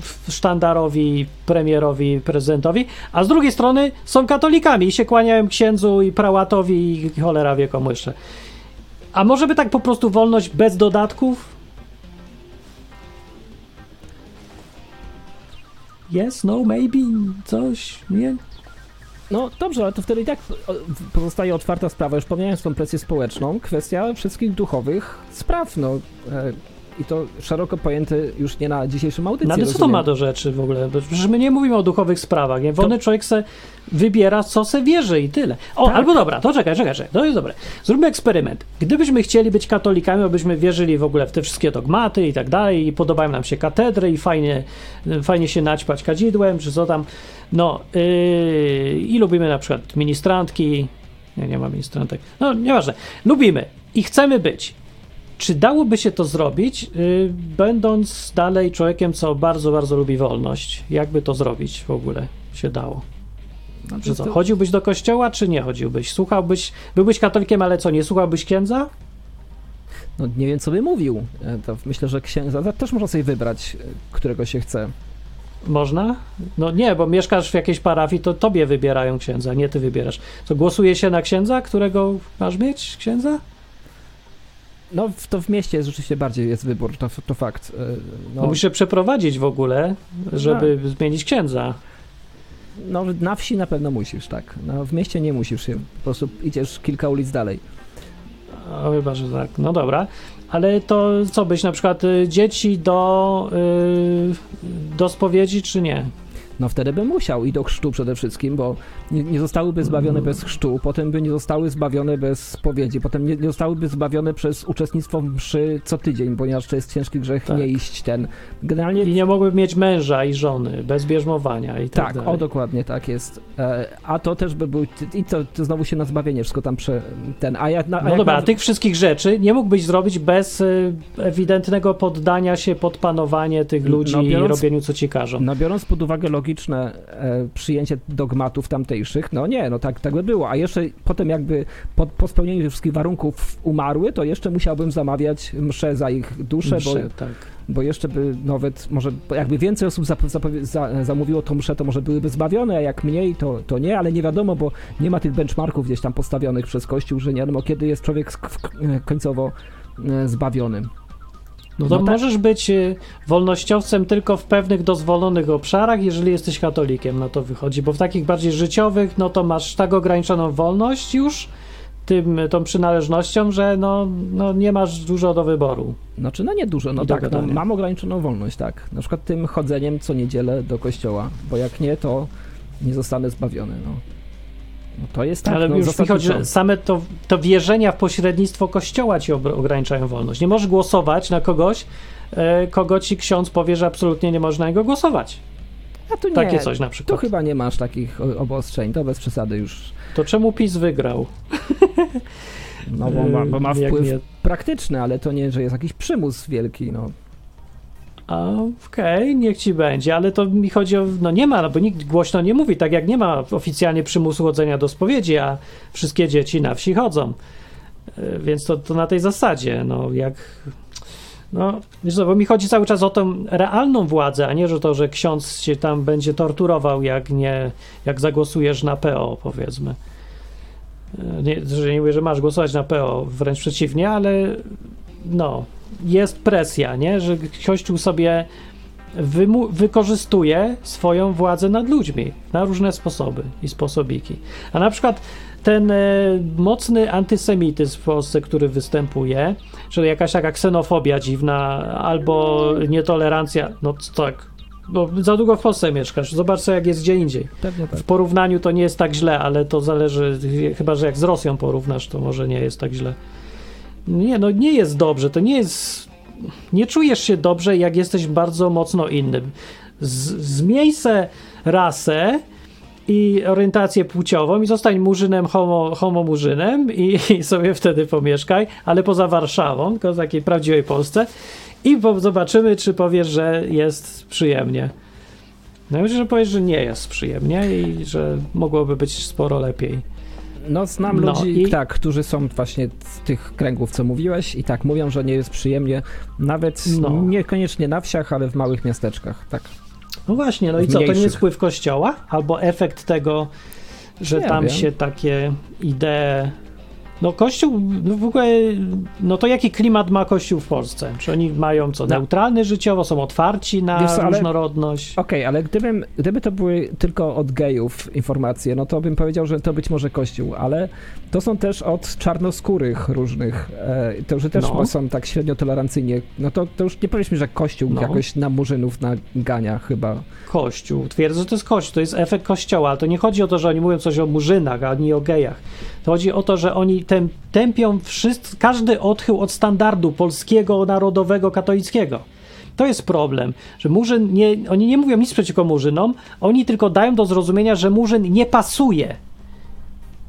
w- sztandarowi, premierowi, prezydentowi, a z drugiej strony są katolikami i się kłaniają księdzu i prałatowi i cholera wie komu jeszcze. A może by tak po prostu wolność bez dodatków? Yes, no, maybe, coś, nie? No dobrze, ale to wtedy i tak pozostaje otwarta sprawa, już pomijając tą presję społeczną, kwestia wszystkich duchowych spraw, no. I to szeroko pojęte już nie na dzisiejszym audycji. No ale co to ma do rzeczy w ogóle? Przecież my nie mówimy o duchowych sprawach. Nie? Wolny człowiek se wybiera, co se wierzy i tyle. O, Tak. albo dobra, to czekaj, czekaj, czekaj, to jest dobre. Zróbmy eksperyment. Gdybyśmy chcieli być katolikami, byśmy wierzyli w ogóle w te wszystkie dogmaty i tak dalej, i podobają nam się katedry i fajnie, fajnie się naćpać kadzidłem, czy co tam. No, yy, i lubimy na przykład ministrantki. Nie, nie ma ministrantek. No, nieważne. Lubimy i chcemy być. Czy dałoby się to zrobić, yy, będąc dalej człowiekiem, co bardzo, bardzo lubi wolność? Jakby to zrobić w ogóle się dało? Znaczy, co, to- chodziłbyś do kościoła, czy nie chodziłbyś? Słuchałbyś, byłbyś katolikiem, ale co, nie słuchałbyś księdza? No nie wiem, co by mówił. E, To myślę, że księdza też można sobie wybrać, e, którego się chce. Można? No nie, bo mieszkasz w jakiejś parafii, to tobie wybierają księdza, nie ty wybierasz. Co, głosuje się na księdza, którego masz mieć, księdza? No w, to w mieście jest rzeczywiście bardziej jest wybór, to, to fakt. E, No. No, Musisz się przeprowadzić w ogóle, żeby zmienić księdza. no na wsi na pewno musisz, tak. No, w mieście nie musisz się, po prostu idziesz kilka ulic dalej. O, chyba, że tak. No dobra. Ale to co byś na przykład y, dzieci do, y, do spowiedzi, czy nie? No wtedy by musiał i do chrztu przede wszystkim, bo nie, nie zostałyby zbawione bez chrztu, potem by nie zostały zbawione bez spowiedzi, potem nie, nie zostałyby zbawione przez uczestnictwo w mszy co tydzień, ponieważ to jest ciężki grzech Tak. nie iść ten. Generalnie I nie mogłyby mieć męża i żony, bez bierzmowania i tak, tak, dalej. o dokładnie tak jest. E, a to też by był, i to, to znowu się na zbawienie wszystko tam prze, ten, a ja, na, a No dobra, na- a tych wszystkich rzeczy nie mógłbyś zrobić bez y, ewidentnego poddania się pod panowanie tych No, ludzi i biorąc- robieniu co ci każą. No biorąc pod uwagę logiczne e, przyjęcie dogmatów tamtejszych, no nie, no tak, tak by było. A jeszcze potem jakby po, po spełnieniu tych wszystkich warunków umarły, to jeszcze musiałbym zamawiać mszę za ich duszę, bo, Msze, tak. bo jeszcze by nawet, może jakby więcej osób za, zamówiło tą mszę, to może byłyby zbawione, a jak mniej, to, to nie, ale nie wiadomo, bo nie ma tych benchmarków gdzieś tam postawionych przez Kościół, że nie wiadomo, kiedy jest człowiek końcowo e, zbawiony. No to No tak. możesz być y, wolnościowcem tylko w pewnych dozwolonych obszarach, jeżeli jesteś katolikiem, no to wychodzi, bo w takich bardziej życiowych, no to masz tak ograniczoną wolność już tym, tą przynależnością, że no, no nie masz dużo do wyboru. Znaczy, no nie dużo, no I tak, no, mam ograniczoną wolność, tak. Na przykład tym chodzeniem co niedzielę do kościoła, bo jak nie, to nie zostanę zbawiony. No. No to jest tak. Ale no, już mi chodzi, że same to, to wierzenia w pośrednictwo kościoła ci ograniczają wolność. Nie możesz głosować na kogoś, e, kogo ci ksiądz powie, że absolutnie nie można na niego głosować. A tu nie, Takie coś na Tu przykład. chyba nie masz takich obostrzeń, to bez przesady już. To czemu PiS wygrał? No bo ma, bo ma wpływ nie- praktyczny, ale to nie, że jest jakiś przymus wielki. No. Okej, niech ci będzie, ale to mi chodzi o. No nie ma, bo nikt głośno nie mówi, tak jak nie ma oficjalnie przymusu chodzenia do spowiedzi, a wszystkie dzieci na wsi chodzą. E, Więc to, to na tej zasadzie, no jak. No, wiesz co, bo mi chodzi cały czas o tą realną władzę, a nie że to, że ksiądz cię tam będzie torturował, jak nie, jak zagłosujesz na PO, powiedzmy. E, Nie, że nie mówię, że masz głosować na PO, wręcz przeciwnie, ale no, jest presja, nie? że Kościół sobie wykorzystuje swoją władzę nad ludźmi na różne sposoby i sposobiki. A na przykład ten e, mocny antysemityzm w Polsce, który występuje, czyli jakaś taka ksenofobia dziwna albo nietolerancja, no tak, bo za długo w Polsce mieszkasz, zobacz co jak jest gdzie indziej. Pewnie tak. W porównaniu to nie jest tak źle, ale to zależy, chyba że jak z Rosją porównasz, to może nie jest tak źle. Nie, no nie jest dobrze, to nie jest. Nie czujesz się dobrze, jak jesteś bardzo mocno innym. Z, zmień se rasę i orientację płciową i zostań murzynem, homo, homo murzynem i, i sobie wtedy pomieszkaj, ale poza Warszawą, tylko w takiej prawdziwej Polsce i po, zobaczymy, czy powiesz, że jest przyjemnie. No myślę, że powiesz, że nie jest przyjemnie i że mogłoby być sporo lepiej. No, znam No ludzi, i- tak, którzy są właśnie z tych kręgów, co mówiłeś, i tak mówią, że nie jest przyjemnie, nawet No. niekoniecznie na wsiach, ale w małych miasteczkach. Tak. No właśnie, no i co, to nie jest wpływ kościoła? Albo efekt tego, że Nie tam wiem. się takie idee... No kościół, no w ogóle, no to jaki klimat ma kościół w Polsce? Czy oni mają co, No. neutralny życiowo, są otwarci na Wiesz różnorodność? Okej, ale gdybym, gdyby to były tylko od gejów informacje, no to bym powiedział, że to być może kościół, ale to są też od czarnoskórych różnych, e, to że też No. są tak średnio tolerancyjnie, no to, to już nie powiedzmy, że kościół No. jakoś na murzynów nagania chyba. Kościół. Twierdzę, że to jest kościół, to jest efekt kościoła, ale to nie chodzi o to, że oni mówią coś o murzynach, ani o gejach. To chodzi o to, że oni tępią wszyscy, każdy odchył od standardu polskiego, narodowego, katolickiego. To jest problem, że murzyn nie, oni nie mówią nic przeciwko murzynom, oni tylko dają do zrozumienia, że murzyn nie pasuje.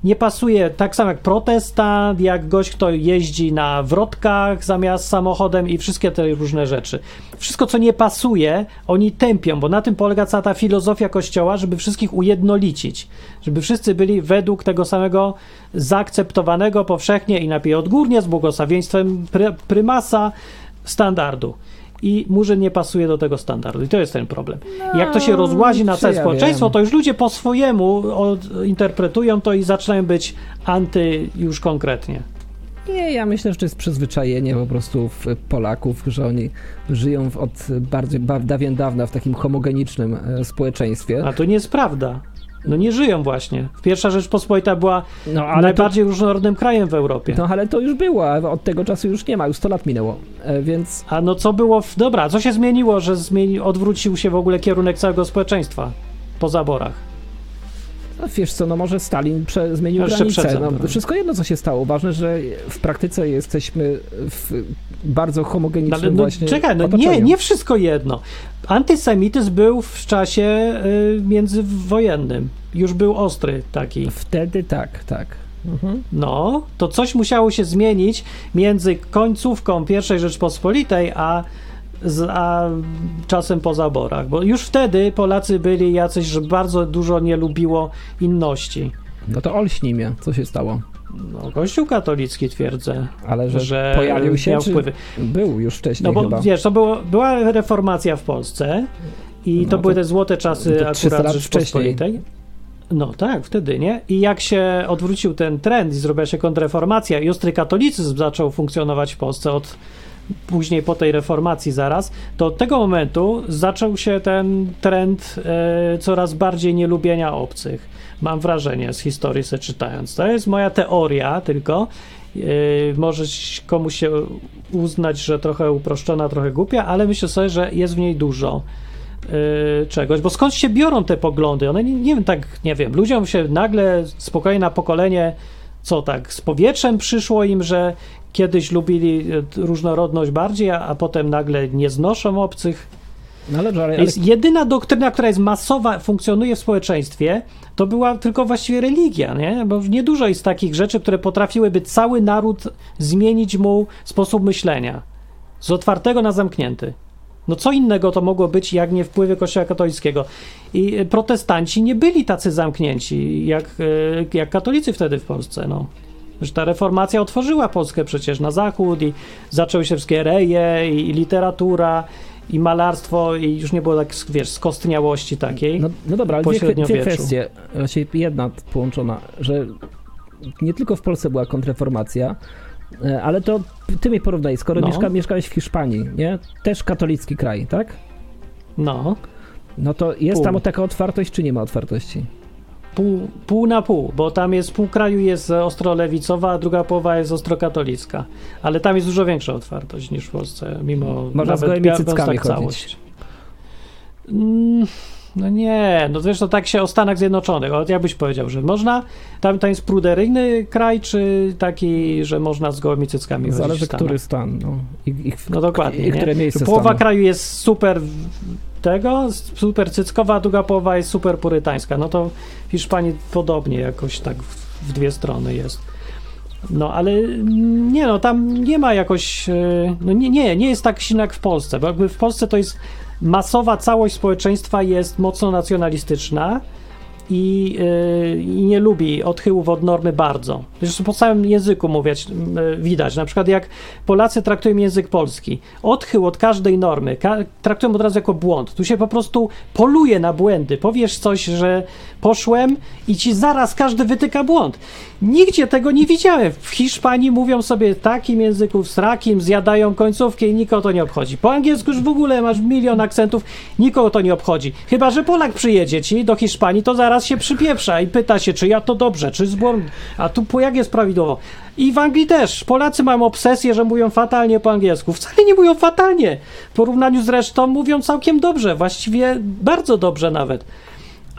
Nie pasuje tak samo jak protestant, jak gość, kto jeździ na wrotkach zamiast samochodem i wszystkie te różne rzeczy. Wszystko, co nie pasuje, oni tępią, bo na tym polega cała ta filozofia Kościoła, żeby wszystkich ujednolicić, żeby wszyscy byli według tego samego zaakceptowanego powszechnie i najpierw odgórnie z błogosławieństwem pry, prymasa standardu. I murzyn nie pasuje do tego standardu. I to jest ten problem. I jak to się rozłazi na całe ja społeczeństwo, wiem. to już ludzie po swojemu interpretują to i zaczynają być anty już konkretnie. Nie, ja myślę, że to jest przyzwyczajenie po prostu w Polaków, że oni żyją od bardzo ba- dawien dawna w takim homogenicznym e, społeczeństwie. A to nie jest prawda. No nie żyją właśnie. Pierwsza Rzeczpospolita była No ale, to, najbardziej różnorodnym krajem w Europie. no, ale to już było, a od tego czasu już nie ma, już 100 lat minęło, e, więc A no co było w... Dobra, co się zmieniło, że zmieni... odwrócił się w ogóle kierunek całego społeczeństwa po zaborach? No, wiesz co, no może Stalin prze, zmienił Jeszcze granice. przed No, zaborem. wszystko jedno, co się stało. Ważne, że w praktyce jesteśmy w bardzo homogenicznym Ale no, właśnie czekaj, no nie, nie wszystko jedno. Antysemityzm był w czasie y, międzywojennym. Już był ostry taki. Wtedy tak, tak. Mhm. No, to coś musiało się zmienić między końcówką I Rzeczpospolitej a, z, a czasem po zaborach, bo już wtedy Polacy byli jacyś, że bardzo dużo nie lubiło inności. No to olśnij mnie, co się stało. No, Kościół katolicki twierdzę, Ale że, że pojawił się, miał wpływy. był już wcześniej No bo chyba. wiesz, to było, była reformacja w Polsce i No to były te złote czasy to 300 akurat Rzeczpospolitej. No tak, wtedy, nie? I jak się odwrócił ten trend i zrobiła się kontrreformacja i ostry katolicyzm zaczął funkcjonować w Polsce od później po tej reformacji zaraz, to od tego momentu zaczął się ten trend e, coraz bardziej nielubienia obcych. Mam wrażenie z historii se czytając. To jest moja teoria tylko. E, może komuś się uznać, że trochę uproszczona, trochę głupia, ale myślę sobie, że jest w niej dużo yy, czegoś, bo skąd się biorą te poglądy? One nie, nie tak, nie wiem, ludziom się nagle spokojnie na pokolenie, co tak, z powietrzem przyszło im, że kiedyś lubili y, różnorodność bardziej, a, a potem nagle nie znoszą obcych. No ale, ale, ale... Jest jedyna doktryna, która jest masowa, funkcjonuje w społeczeństwie, to była tylko właściwie religia, nie? Bo niedużo jest takich rzeczy, które potrafiłyby cały naród zmienić mu sposób myślenia. Z otwartego na zamknięty. No co innego to mogło być, jak nie wpływy Kościoła katolickiego. I y, protestanci nie byli tacy zamknięci, jak, y, jak katolicy wtedy w Polsce, no. Że ta reformacja otworzyła Polskę przecież na zachód i zaczęły się wszystkie reje i, i literatura i malarstwo i już nie było tak, wiesz, skostniałości takiej. No, no dobra, ale dwie, dwie kwestie. Właściwie jedna połączona, że nie tylko w Polsce była kontrreformacja, e, ale to ty mi porównaj, skoro No. mieszka, mieszkałeś w Hiszpanii, nie? Też katolicki kraj, tak? No, No to jest Pół. tam taka otwartość, czy nie ma otwartości? pół, pół na pół, bo tam jest pół kraju jest ostro lewicowa, a druga połowa jest ostro katolicka. Ale tam jest dużo większa otwartość niż w Polsce, mimo Można z gołymi cyckami tak całość. Mm, No nie, no wiesz, to tak się o Stanach Zjednoczonych, o, jakbyś powiedział, że można, tam, tam jest pruderyjny kraj, czy taki, że można z gołymi cyckami Zależy, który stan. No, I, i, No dokładnie. I które miejsce Połowa stanu. kraju jest super tego, super cyckowa, a druga połowa jest super purytańska. No to w Hiszpanii podobnie jakoś tak w, w dwie strony jest. No ale nie no, tam nie ma jakoś, e, no nie, nie, nie jest tak silna jak w Polsce, bo jakby w Polsce to jest masowa całość społeczeństwa jest mocno nacjonalistyczna i, yy, i nie lubi odchyłów od normy bardzo. Zresztą po całym języku mówić, yy, widać. Na przykład jak Polacy traktują język polski, odchył od każdej normy, ka- traktują od razu jako błąd. Tu się po prostu poluje na błędy. Powiesz coś, że poszłem i ci zaraz każdy wytyka błąd. Nigdzie tego nie widziałem. W Hiszpanii mówią sobie takim języku, srakim, zjadają końcówkę i nikogo to nie obchodzi. Po angielsku już w ogóle masz milion akcentów, nikogo to nie obchodzi. Chyba, że Polak przyjedzie ci do Hiszpanii, to zaraz się przypieprza i pyta się, czy ja to dobrze, czy zbłąd, a tu po jak jest prawidłowo. I w Anglii też. Polacy mają obsesję, że mówią fatalnie po angielsku. Wcale nie mówią fatalnie. W porównaniu z resztą mówią całkiem dobrze, właściwie bardzo dobrze nawet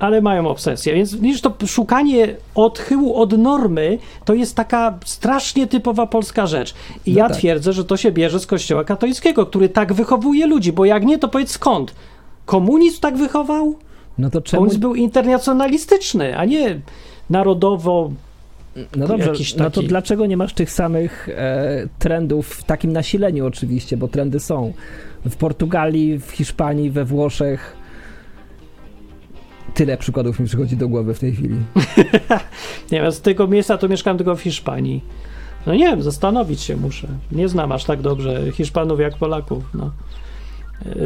ale mają obsesję. Więc widzisz, to szukanie odchyłu od normy to jest taka strasznie typowa polska rzecz. I No ja tak. twierdzę, że to się bierze z kościoła katolickiego, który tak wychowuje ludzi, bo jak nie, to powiedz skąd? Komunizm tak wychował? No to czemu... Komunizm był internacjonalistyczny, a nie narodowo. No dobrze, no to dlaczego nie masz tych samych e, trendów w takim nasileniu oczywiście, bo trendy są. W Portugalii, w Hiszpanii, we Włoszech. Tyle przykładów mi przychodzi do głowy w tej chwili. Nie wiem, z tego miejsca to mieszkam tylko w Hiszpanii. No nie wiem, zastanowić się muszę. Nie znam aż tak dobrze Hiszpanów jak Polaków. No.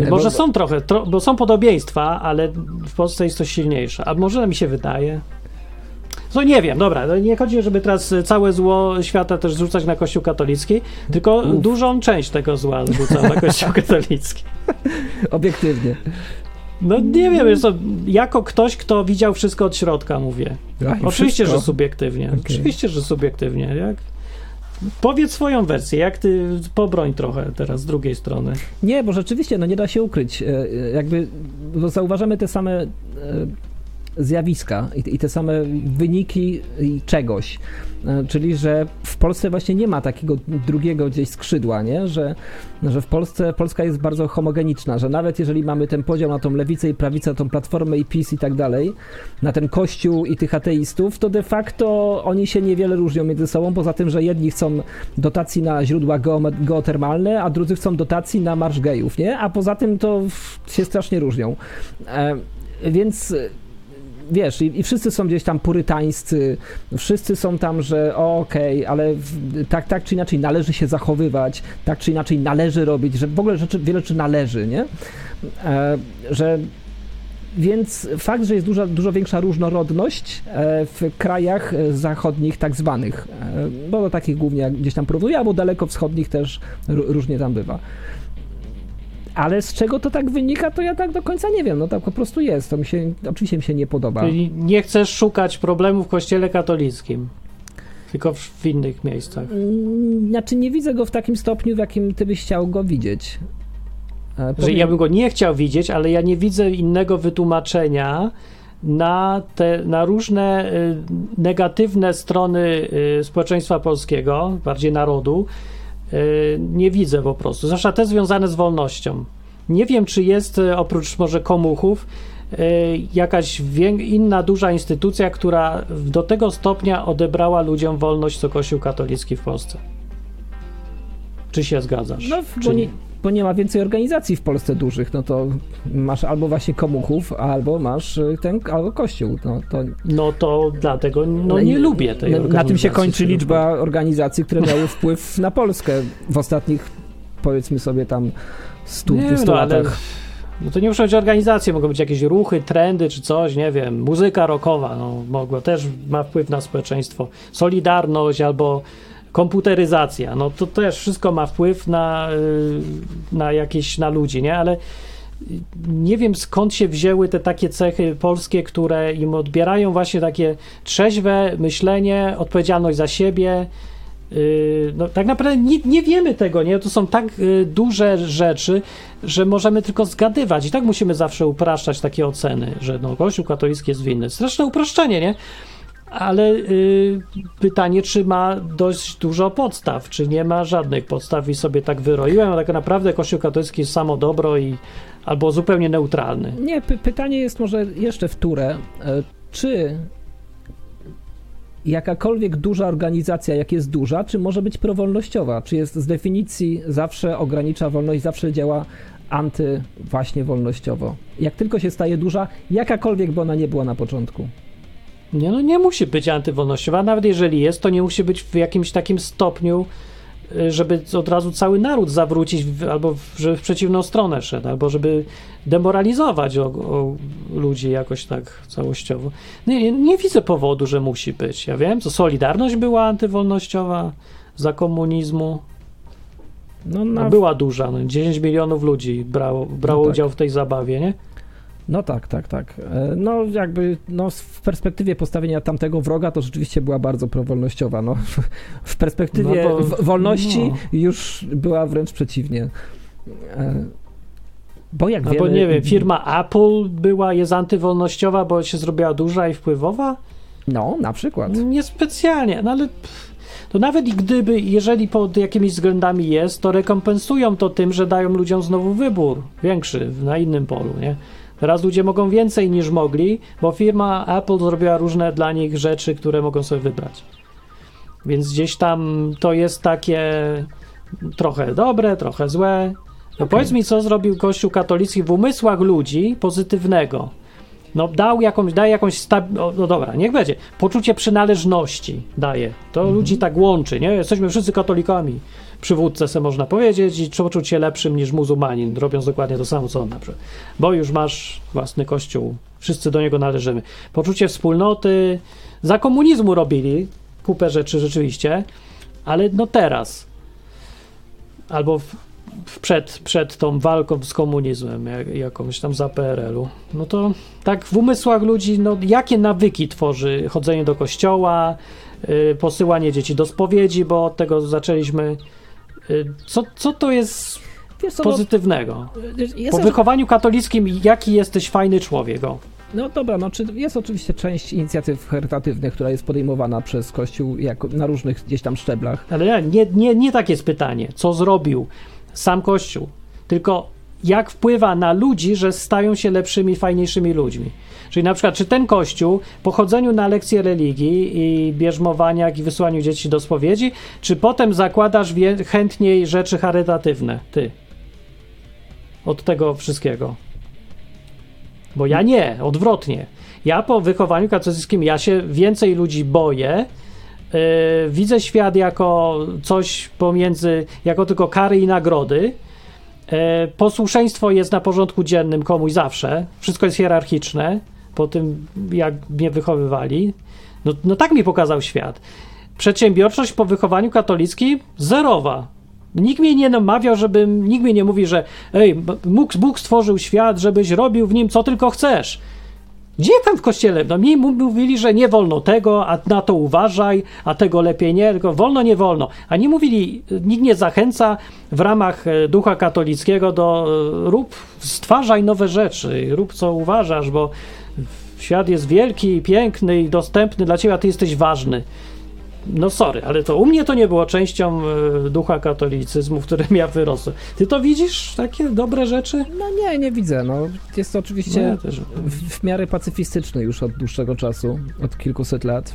E, Może są trochę, tro, bo są podobieństwa, ale w Polsce jest to silniejsze. A może mi się wydaje? No nie wiem, dobra, no nie chodzi, żeby teraz całe zło świata też zrzucać na Kościół katolicki, tylko Uf. dużą część tego zła zrzucam na Kościół katolicki. Obiektywnie. No nie wiem, wiesz co, jako ktoś, kto widział wszystko od środka, mówię. Oczywiście, wszystko. że subiektywnie. Okej. Oczywiście, że subiektywnie. Jak... Powiedz swoją wersję, jak ty pobroń trochę teraz z drugiej strony. Nie, bo rzeczywiście, no nie da się ukryć. E, e, Jakby zauważamy te same e, zjawiska i, i te same wyniki czegoś. E, Czyli, że w Polsce właśnie nie ma takiego drugiego gdzieś skrzydła, nie? Że, że w Polsce Polska jest bardzo homogeniczna, że nawet jeżeli mamy ten podział na tą lewicę i prawicę, tą platformę i PiS i tak dalej, na ten kościół i tych ateistów, to de facto oni się niewiele różnią między sobą, poza tym, że jedni chcą dotacji na źródła geotermalne, a drudzy chcą dotacji na marsz gejów, nie? A poza tym to się strasznie różnią. E, więc wiesz, i, i wszyscy są gdzieś tam purytańscy, wszyscy są tam, że okej, ale w, tak, tak czy inaczej należy się zachowywać, tak czy inaczej należy robić, że w ogóle rzeczy, wiele rzeczy należy, nie? E, że więc fakt, że jest duża, dużo większa różnorodność e, w krajach e, zachodnich, tak zwanych, e, bo do takich głównie gdzieś tam porównuje, albo daleko wschodnich też różnie tam bywa. Ale z czego to tak wynika, to ja tak do końca nie wiem. No tak po prostu jest. To mi się, oczywiście mi się nie podoba. Czyli nie chcesz szukać problemu w kościele katolickim, tylko w, innych miejscach. Mm, Znaczy nie widzę go w takim stopniu, w jakim ty byś chciał go widzieć. E, Że powiem- ja bym go nie chciał widzieć, ale ja nie widzę innego wytłumaczenia na, te, na różne y, negatywne strony y, społeczeństwa polskiego, bardziej narodu. Y, nie widzę po prostu. Zwłaszcza te związane z wolnością. Nie wiem, czy jest y, oprócz może komuchów y, jakaś inna duża instytucja, która do tego stopnia odebrała ludziom wolność co Kościół katolicki w Polsce. Czy się zgadzasz? No, czy nie, bo nie ma więcej organizacji w Polsce dużych, no to masz albo właśnie komuchów, albo masz y, ten, albo kościół. No, to, No to dlatego no, i- nie lubię tej na, na tym się organizacji, kończy którą- liczba organizacji, które miały wpływ na Polskę w ostatnich, powiedzmy sobie tam 100 Nie, 200 no, ale latach. no to nie muszą być organizacje, mogą być jakieś ruchy, trendy czy coś, nie wiem, muzyka rockowa, no mogła, też ma wpływ na społeczeństwo. Solidarność albo komputeryzacja, no to też wszystko ma wpływ na, y, na jakieś, na ludzi, nie, ale nie wiem skąd się wzięły te takie cechy polskie, które im odbierają właśnie takie trzeźwe myślenie, odpowiedzialność za siebie. Yy, No, tak naprawdę nie, nie wiemy tego, nie? To są tak y, duże rzeczy, że możemy tylko zgadywać i tak musimy zawsze upraszczać takie oceny, że no, Kościół katolicki jest winny. Straszne uproszczenie, nie? Ale y, pytanie, czy ma dość dużo podstaw, czy nie ma żadnych podstaw i sobie tak wyroiłem, a tak naprawdę Kościół katolicki jest samo dobro i albo zupełnie neutralny. Nie, py- pytanie jest może jeszcze wtóre. E, Czy jakakolwiek duża organizacja, jak jest duża, czy może być prowolnościowa? Czy jest z definicji zawsze ogranicza wolność, zawsze działa anty właśnie wolnościowo? Jak tylko się staje duża, jakakolwiek by ona nie była na początku. Nie, no nie musi być antywolnościowa, nawet jeżeli jest, to nie musi być w jakimś takim stopniu, y, żeby od razu cały naród zawrócić, w, albo w, żeby w przeciwną stronę szedł, albo żeby demoralizować o, o ludzi jakoś tak całościowo. Nie, nie, nie widzę powodu, że musi być. Ja wiem, co Solidarność była antywolnościowa za komunizmu. No, No, na, była duża, no, 10 milionów ludzi brało, brało No tak. udział w tej zabawie, nie? No tak, tak, tak. E, No jakby no, w perspektywie postawienia tamtego wroga to rzeczywiście była bardzo prowolnościowa. No. W perspektywie No bo- wolności no. już była wręcz przeciwnie. E, Bo jak Albo wiemy, nie wiem, firma Apple była, jest antywolnościowa, bo się zrobiła duża i wpływowa? No, na przykład. Niespecjalnie, no ale to nawet i gdyby, jeżeli pod jakimiś względami jest, to rekompensują to tym, że dają ludziom znowu wybór większy na innym polu, nie? Teraz ludzie mogą więcej niż mogli, bo firma Apple zrobiła różne dla nich rzeczy, które mogą sobie wybrać. Więc gdzieś tam to jest takie trochę dobre, trochę złe. No powiedz mi, co zrobił Kościół katolicki w umysłach ludzi pozytywnego. No dał jakąś, daje jakąś, stab- o, no dobra, niech będzie, poczucie przynależności daje. To ludzi tak łączy, nie? Jesteśmy wszyscy katolikami. Przywódcę se można powiedzieć i poczuć się lepszym niż muzułmanin, robiąc dokładnie to samo, co on na przykład. Bo już masz własny kościół, wszyscy do niego należymy. Poczucie wspólnoty, za komunizmu robili kupę rzeczy rzeczywiście, ale no teraz, albo w, w przed, przed tą walką z komunizmem, jak, jakąś tam za PRL-u, no to tak w umysłach ludzi, no jakie nawyki tworzy chodzenie do kościoła, y, posyłanie dzieci do spowiedzi, bo od tego zaczęliśmy. Y, co, co to jest co, no, pozytywnego? Po wychowaniu katolickim, jaki jesteś fajny człowiek? O. no dobra, no czy jest oczywiście część inicjatyw charytatywnych, która jest podejmowana przez Kościół jako, na różnych gdzieś tam szczeblach. Ale nie, nie, nie takie jest pytanie, co zrobił sam Kościół, tylko jak wpływa na ludzi, że stają się lepszymi, fajniejszymi ludźmi. Czyli na przykład, czy ten Kościół po chodzeniu na lekcje religii i bierzmowaniach i wysłaniu dzieci do spowiedzi, czy potem zakładasz chętniej rzeczy charytatywne, ty? Od tego wszystkiego. Bo ja nie, odwrotnie. Ja po wychowaniu katolickim, ja się więcej ludzi boję, Yy, widzę świat jako coś pomiędzy, jako tylko kary i nagrody. Yy, posłuszeństwo jest na porządku dziennym komuś zawsze. Wszystko jest hierarchiczne po tym, jak mnie wychowywali. No, no tak mi pokazał świat. Przedsiębiorczość po wychowaniu katolickim zerowa. Nikt mnie nie namawiał, żebym, nikt mnie nie mówi, że ej, Bóg, Bóg stworzył świat, żebyś robił w nim co tylko chcesz. Gdzie tam w kościele? No mi mówili, że nie wolno tego, a na to uważaj, a tego lepiej nie, tylko wolno, nie wolno. A nie mówili, nikt nie zachęca w ramach e, ducha katolickiego do e, rób, stwarzaj nowe rzeczy, rób co uważasz, bo świat jest wielki, piękny i dostępny dla ciebie, a ty jesteś ważny. No sorry, ale to u mnie to nie było częścią e, ducha katolicyzmu, w którym ja wyrosłem. Ty to widzisz, takie dobre rzeczy? No nie, nie widzę. No, jest to No, oczywiście ja też. w, w miarę pacyfistyczny już od dłuższego czasu, od kilkuset lat.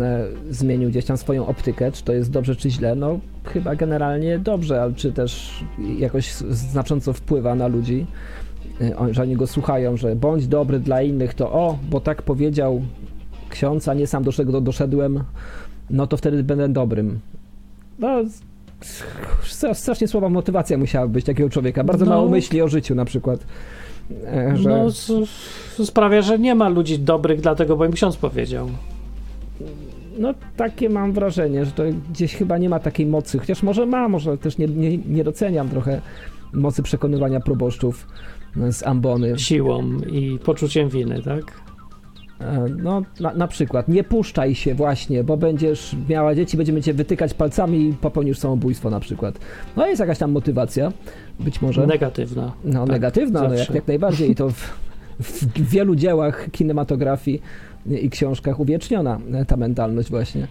E, Zmienił gdzieś tam swoją optykę, czy to jest dobrze, czy źle. No, chyba generalnie dobrze, ale czy też jakoś znacząco wpływa na ludzi, e, że oni go słuchają, że bądź dobry dla innych, to o, bo tak powiedział ksiądz, a nie sam do czego doszedłem, no to wtedy będę dobrym. No, strasznie słaba motywacja musiała być takiego człowieka. Bardzo No. mało myśli o życiu na przykład. E, Że... No, sprawia, że nie ma ludzi dobrych, dlatego, bo im ksiądz powiedział. No takie mam wrażenie, że to gdzieś chyba nie ma takiej mocy, chociaż może ma, może też nie, nie, nie doceniam trochę mocy przekonywania proboszczów z ambony. Siłą i poczuciem winy, tak? E, No na, na przykład, nie puszczaj się właśnie, bo będziesz miała dzieci, będziemy cię wytykać palcami i popełnisz samobójstwo na przykład. No jest jakaś tam motywacja, być może. Negatywna. No Tak, negatywna, no, jak, jak najbardziej i to w, w wielu dziełach kinematografii i książkach uwieczniona ta mentalność właśnie.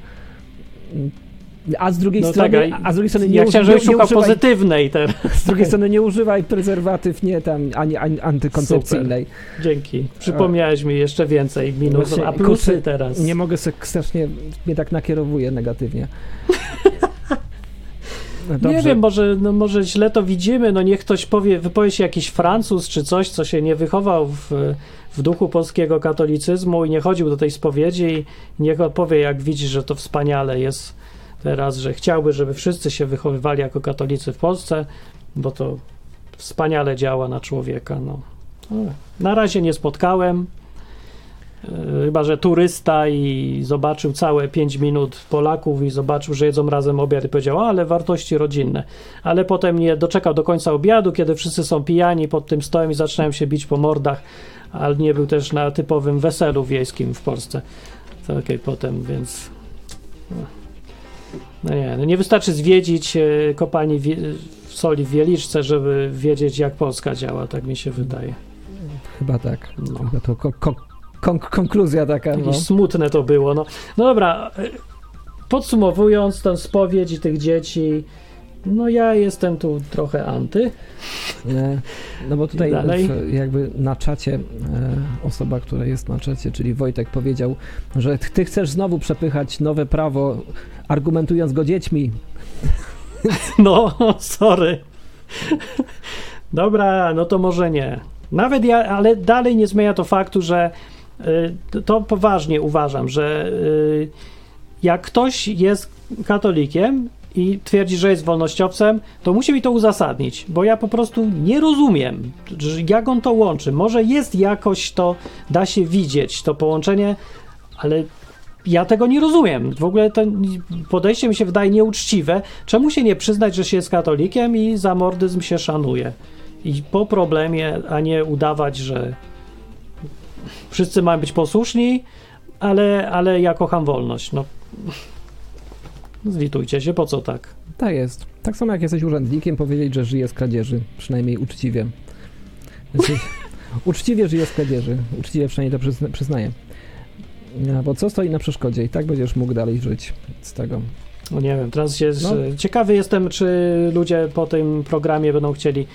A z drugiej No strony, tak, a- a z drugiej strony nie, Ja chciałem, nie, używaj, pozytywnej teraz. z drugiej strony nie używaj prezerwatyw, nie tam, ani, ani antykoncepcyjnej. Dzięki. Przypomniałeś mi jeszcze więcej minusów, Właśnie, a plusy kurczę, teraz. Nie mogę sobie strasznie, mnie tak nakierowuje negatywnie. No Nie wiem, może, no może źle to widzimy, no niech ktoś powie, wypowie się jakiś Francuz czy coś, co się nie wychował w, w duchu polskiego katolicyzmu i nie chodził do tej spowiedzi i niech odpowie, jak widzi, że to wspaniale jest teraz, że chciałby, żeby wszyscy się wychowywali jako katolicy w Polsce, bo to wspaniale działa na człowieka, no. Ale Na razie nie spotkałem, e, chyba, że turysta i zobaczył całe 5 minut Polaków i zobaczył, że jedzą razem obiad i powiedział, "A, ale wartości rodzinne. Ale potem nie doczekał do końca obiadu, kiedy wszyscy są pijani pod tym stołem i zaczynają się bić po mordach, ale nie był też na typowym weselu wiejskim w Polsce. Takiej potem, więc... No nie, no nie wystarczy zwiedzić e, kopalni wie, soli w Wieliczce, żeby wiedzieć, jak Polska działa, tak mi się wydaje. Chyba tak. No. Chyba to ko- ko- kon- konkluzja taka. No. Smutne to było. No, no dobra, e, podsumowując tę spowiedź i tych dzieci, no ja jestem tu trochę anty. Nie, No bo tutaj w, jakby na czacie e, osoba, która jest na czacie, czyli Wojtek powiedział, że ty chcesz znowu przepychać nowe prawo, argumentując go dziećmi. No, sorry. Dobra, no to może nie. Nawet ja, ale dalej nie zmienia to faktu, że y, to- to poważnie uważam, że y, jak ktoś jest katolikiem i twierdzi, że jest wolnościowcem, to musi mi to uzasadnić, bo ja po prostu nie rozumiem, jak on to łączy. Może jest jakoś to, da się widzieć, to połączenie, ale ja tego nie rozumiem. W ogóle to podejście mi się wydaje nieuczciwe. Czemu się nie przyznać, że się jest katolikiem i za mordyzm się szanuje? I po problemie, a nie udawać, że wszyscy mają być posłuszni, ale, ale ja kocham wolność. No, zlitujcie się, po co tak? Tak jest. Tak samo jak jesteś urzędnikiem, powiedzieć, że żyje z kradzieży, przynajmniej uczciwie. Jesteś, uczciwie żyje z kradzieży. Uczciwie przynajmniej to przyzna, przyznaję. No, bo co stoi na przeszkodzie? I tak będziesz mógł dalej żyć z tego. No nie wiem, teraz się No. ciekawy jestem, czy ludzie po tym programie będą chcieli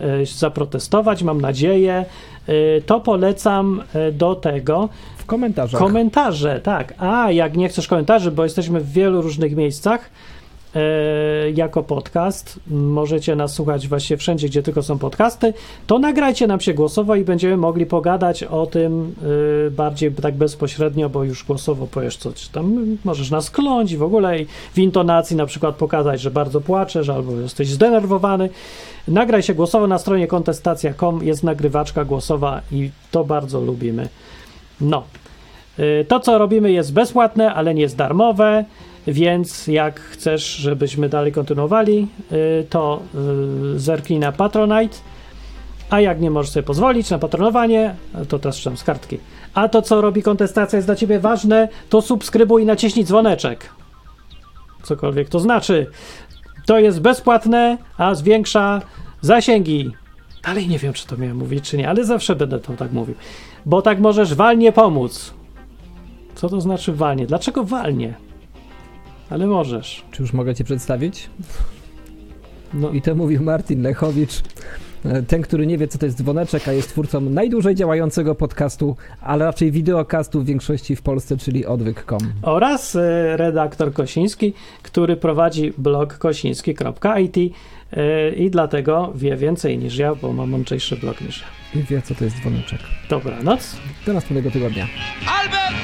e, zaprotestować, mam nadzieję. E, to polecam e, do tego, Komentarzach. Komentarze, tak. A jak nie chcesz komentarzy, bo jesteśmy w wielu różnych miejscach e, jako podcast, możecie nas słuchać właściwie wszędzie, gdzie tylko są podcasty, to nagrajcie nam się głosowo i będziemy mogli pogadać o tym e, bardziej tak bezpośrednio, bo już głosowo powiesz coś tam, możesz nas kląć i w ogóle i w intonacji na przykład pokazać, że bardzo płaczesz albo jesteś zdenerwowany. Nagraj się głosowo na stronie kontestacja.com, jest nagrywaczka głosowa i to bardzo lubimy. No. Y, To, co robimy, jest bezpłatne, ale nie jest darmowe, więc jak chcesz, żebyśmy dalej kontynuowali, y, to y, zerknij na Patronite A jak nie możesz sobie pozwolić na patronowanie, to teraz czytam z kartki. A to, co robi kontestacja, jest dla ciebie ważne, to subskrybuj i naciśnij dzwoneczek. Cokolwiek to znaczy. To jest bezpłatne, a zwiększa zasięgi. Dalej nie wiem, czy to miałem mówić, czy nie, ale zawsze będę to tak mówił. Bo tak możesz walnie pomóc. Co to znaczy walnie? Dlaczego walnie? Ale możesz. Czy już mogę cię przedstawić? No, I to mówił Martin Lechowicz, ten, który nie wie, co to jest dzwoneczek, a jest twórcą najdłużej działającego podcastu, ale raczej wideokastu w większości w Polsce, czyli odwyk.com. oraz e, redaktor Kosiński, który prowadzi blog kosiński.it e, i dlatego wie więcej niż ja, bo mam mądrzejszy blog niż ja. I wie, co to jest dzwoneczek. Dobranoc. Do następnego tygodnia. Albert,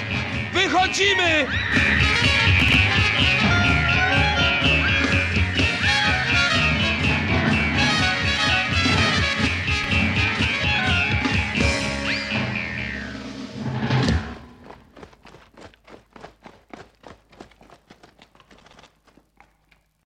wychodzimy!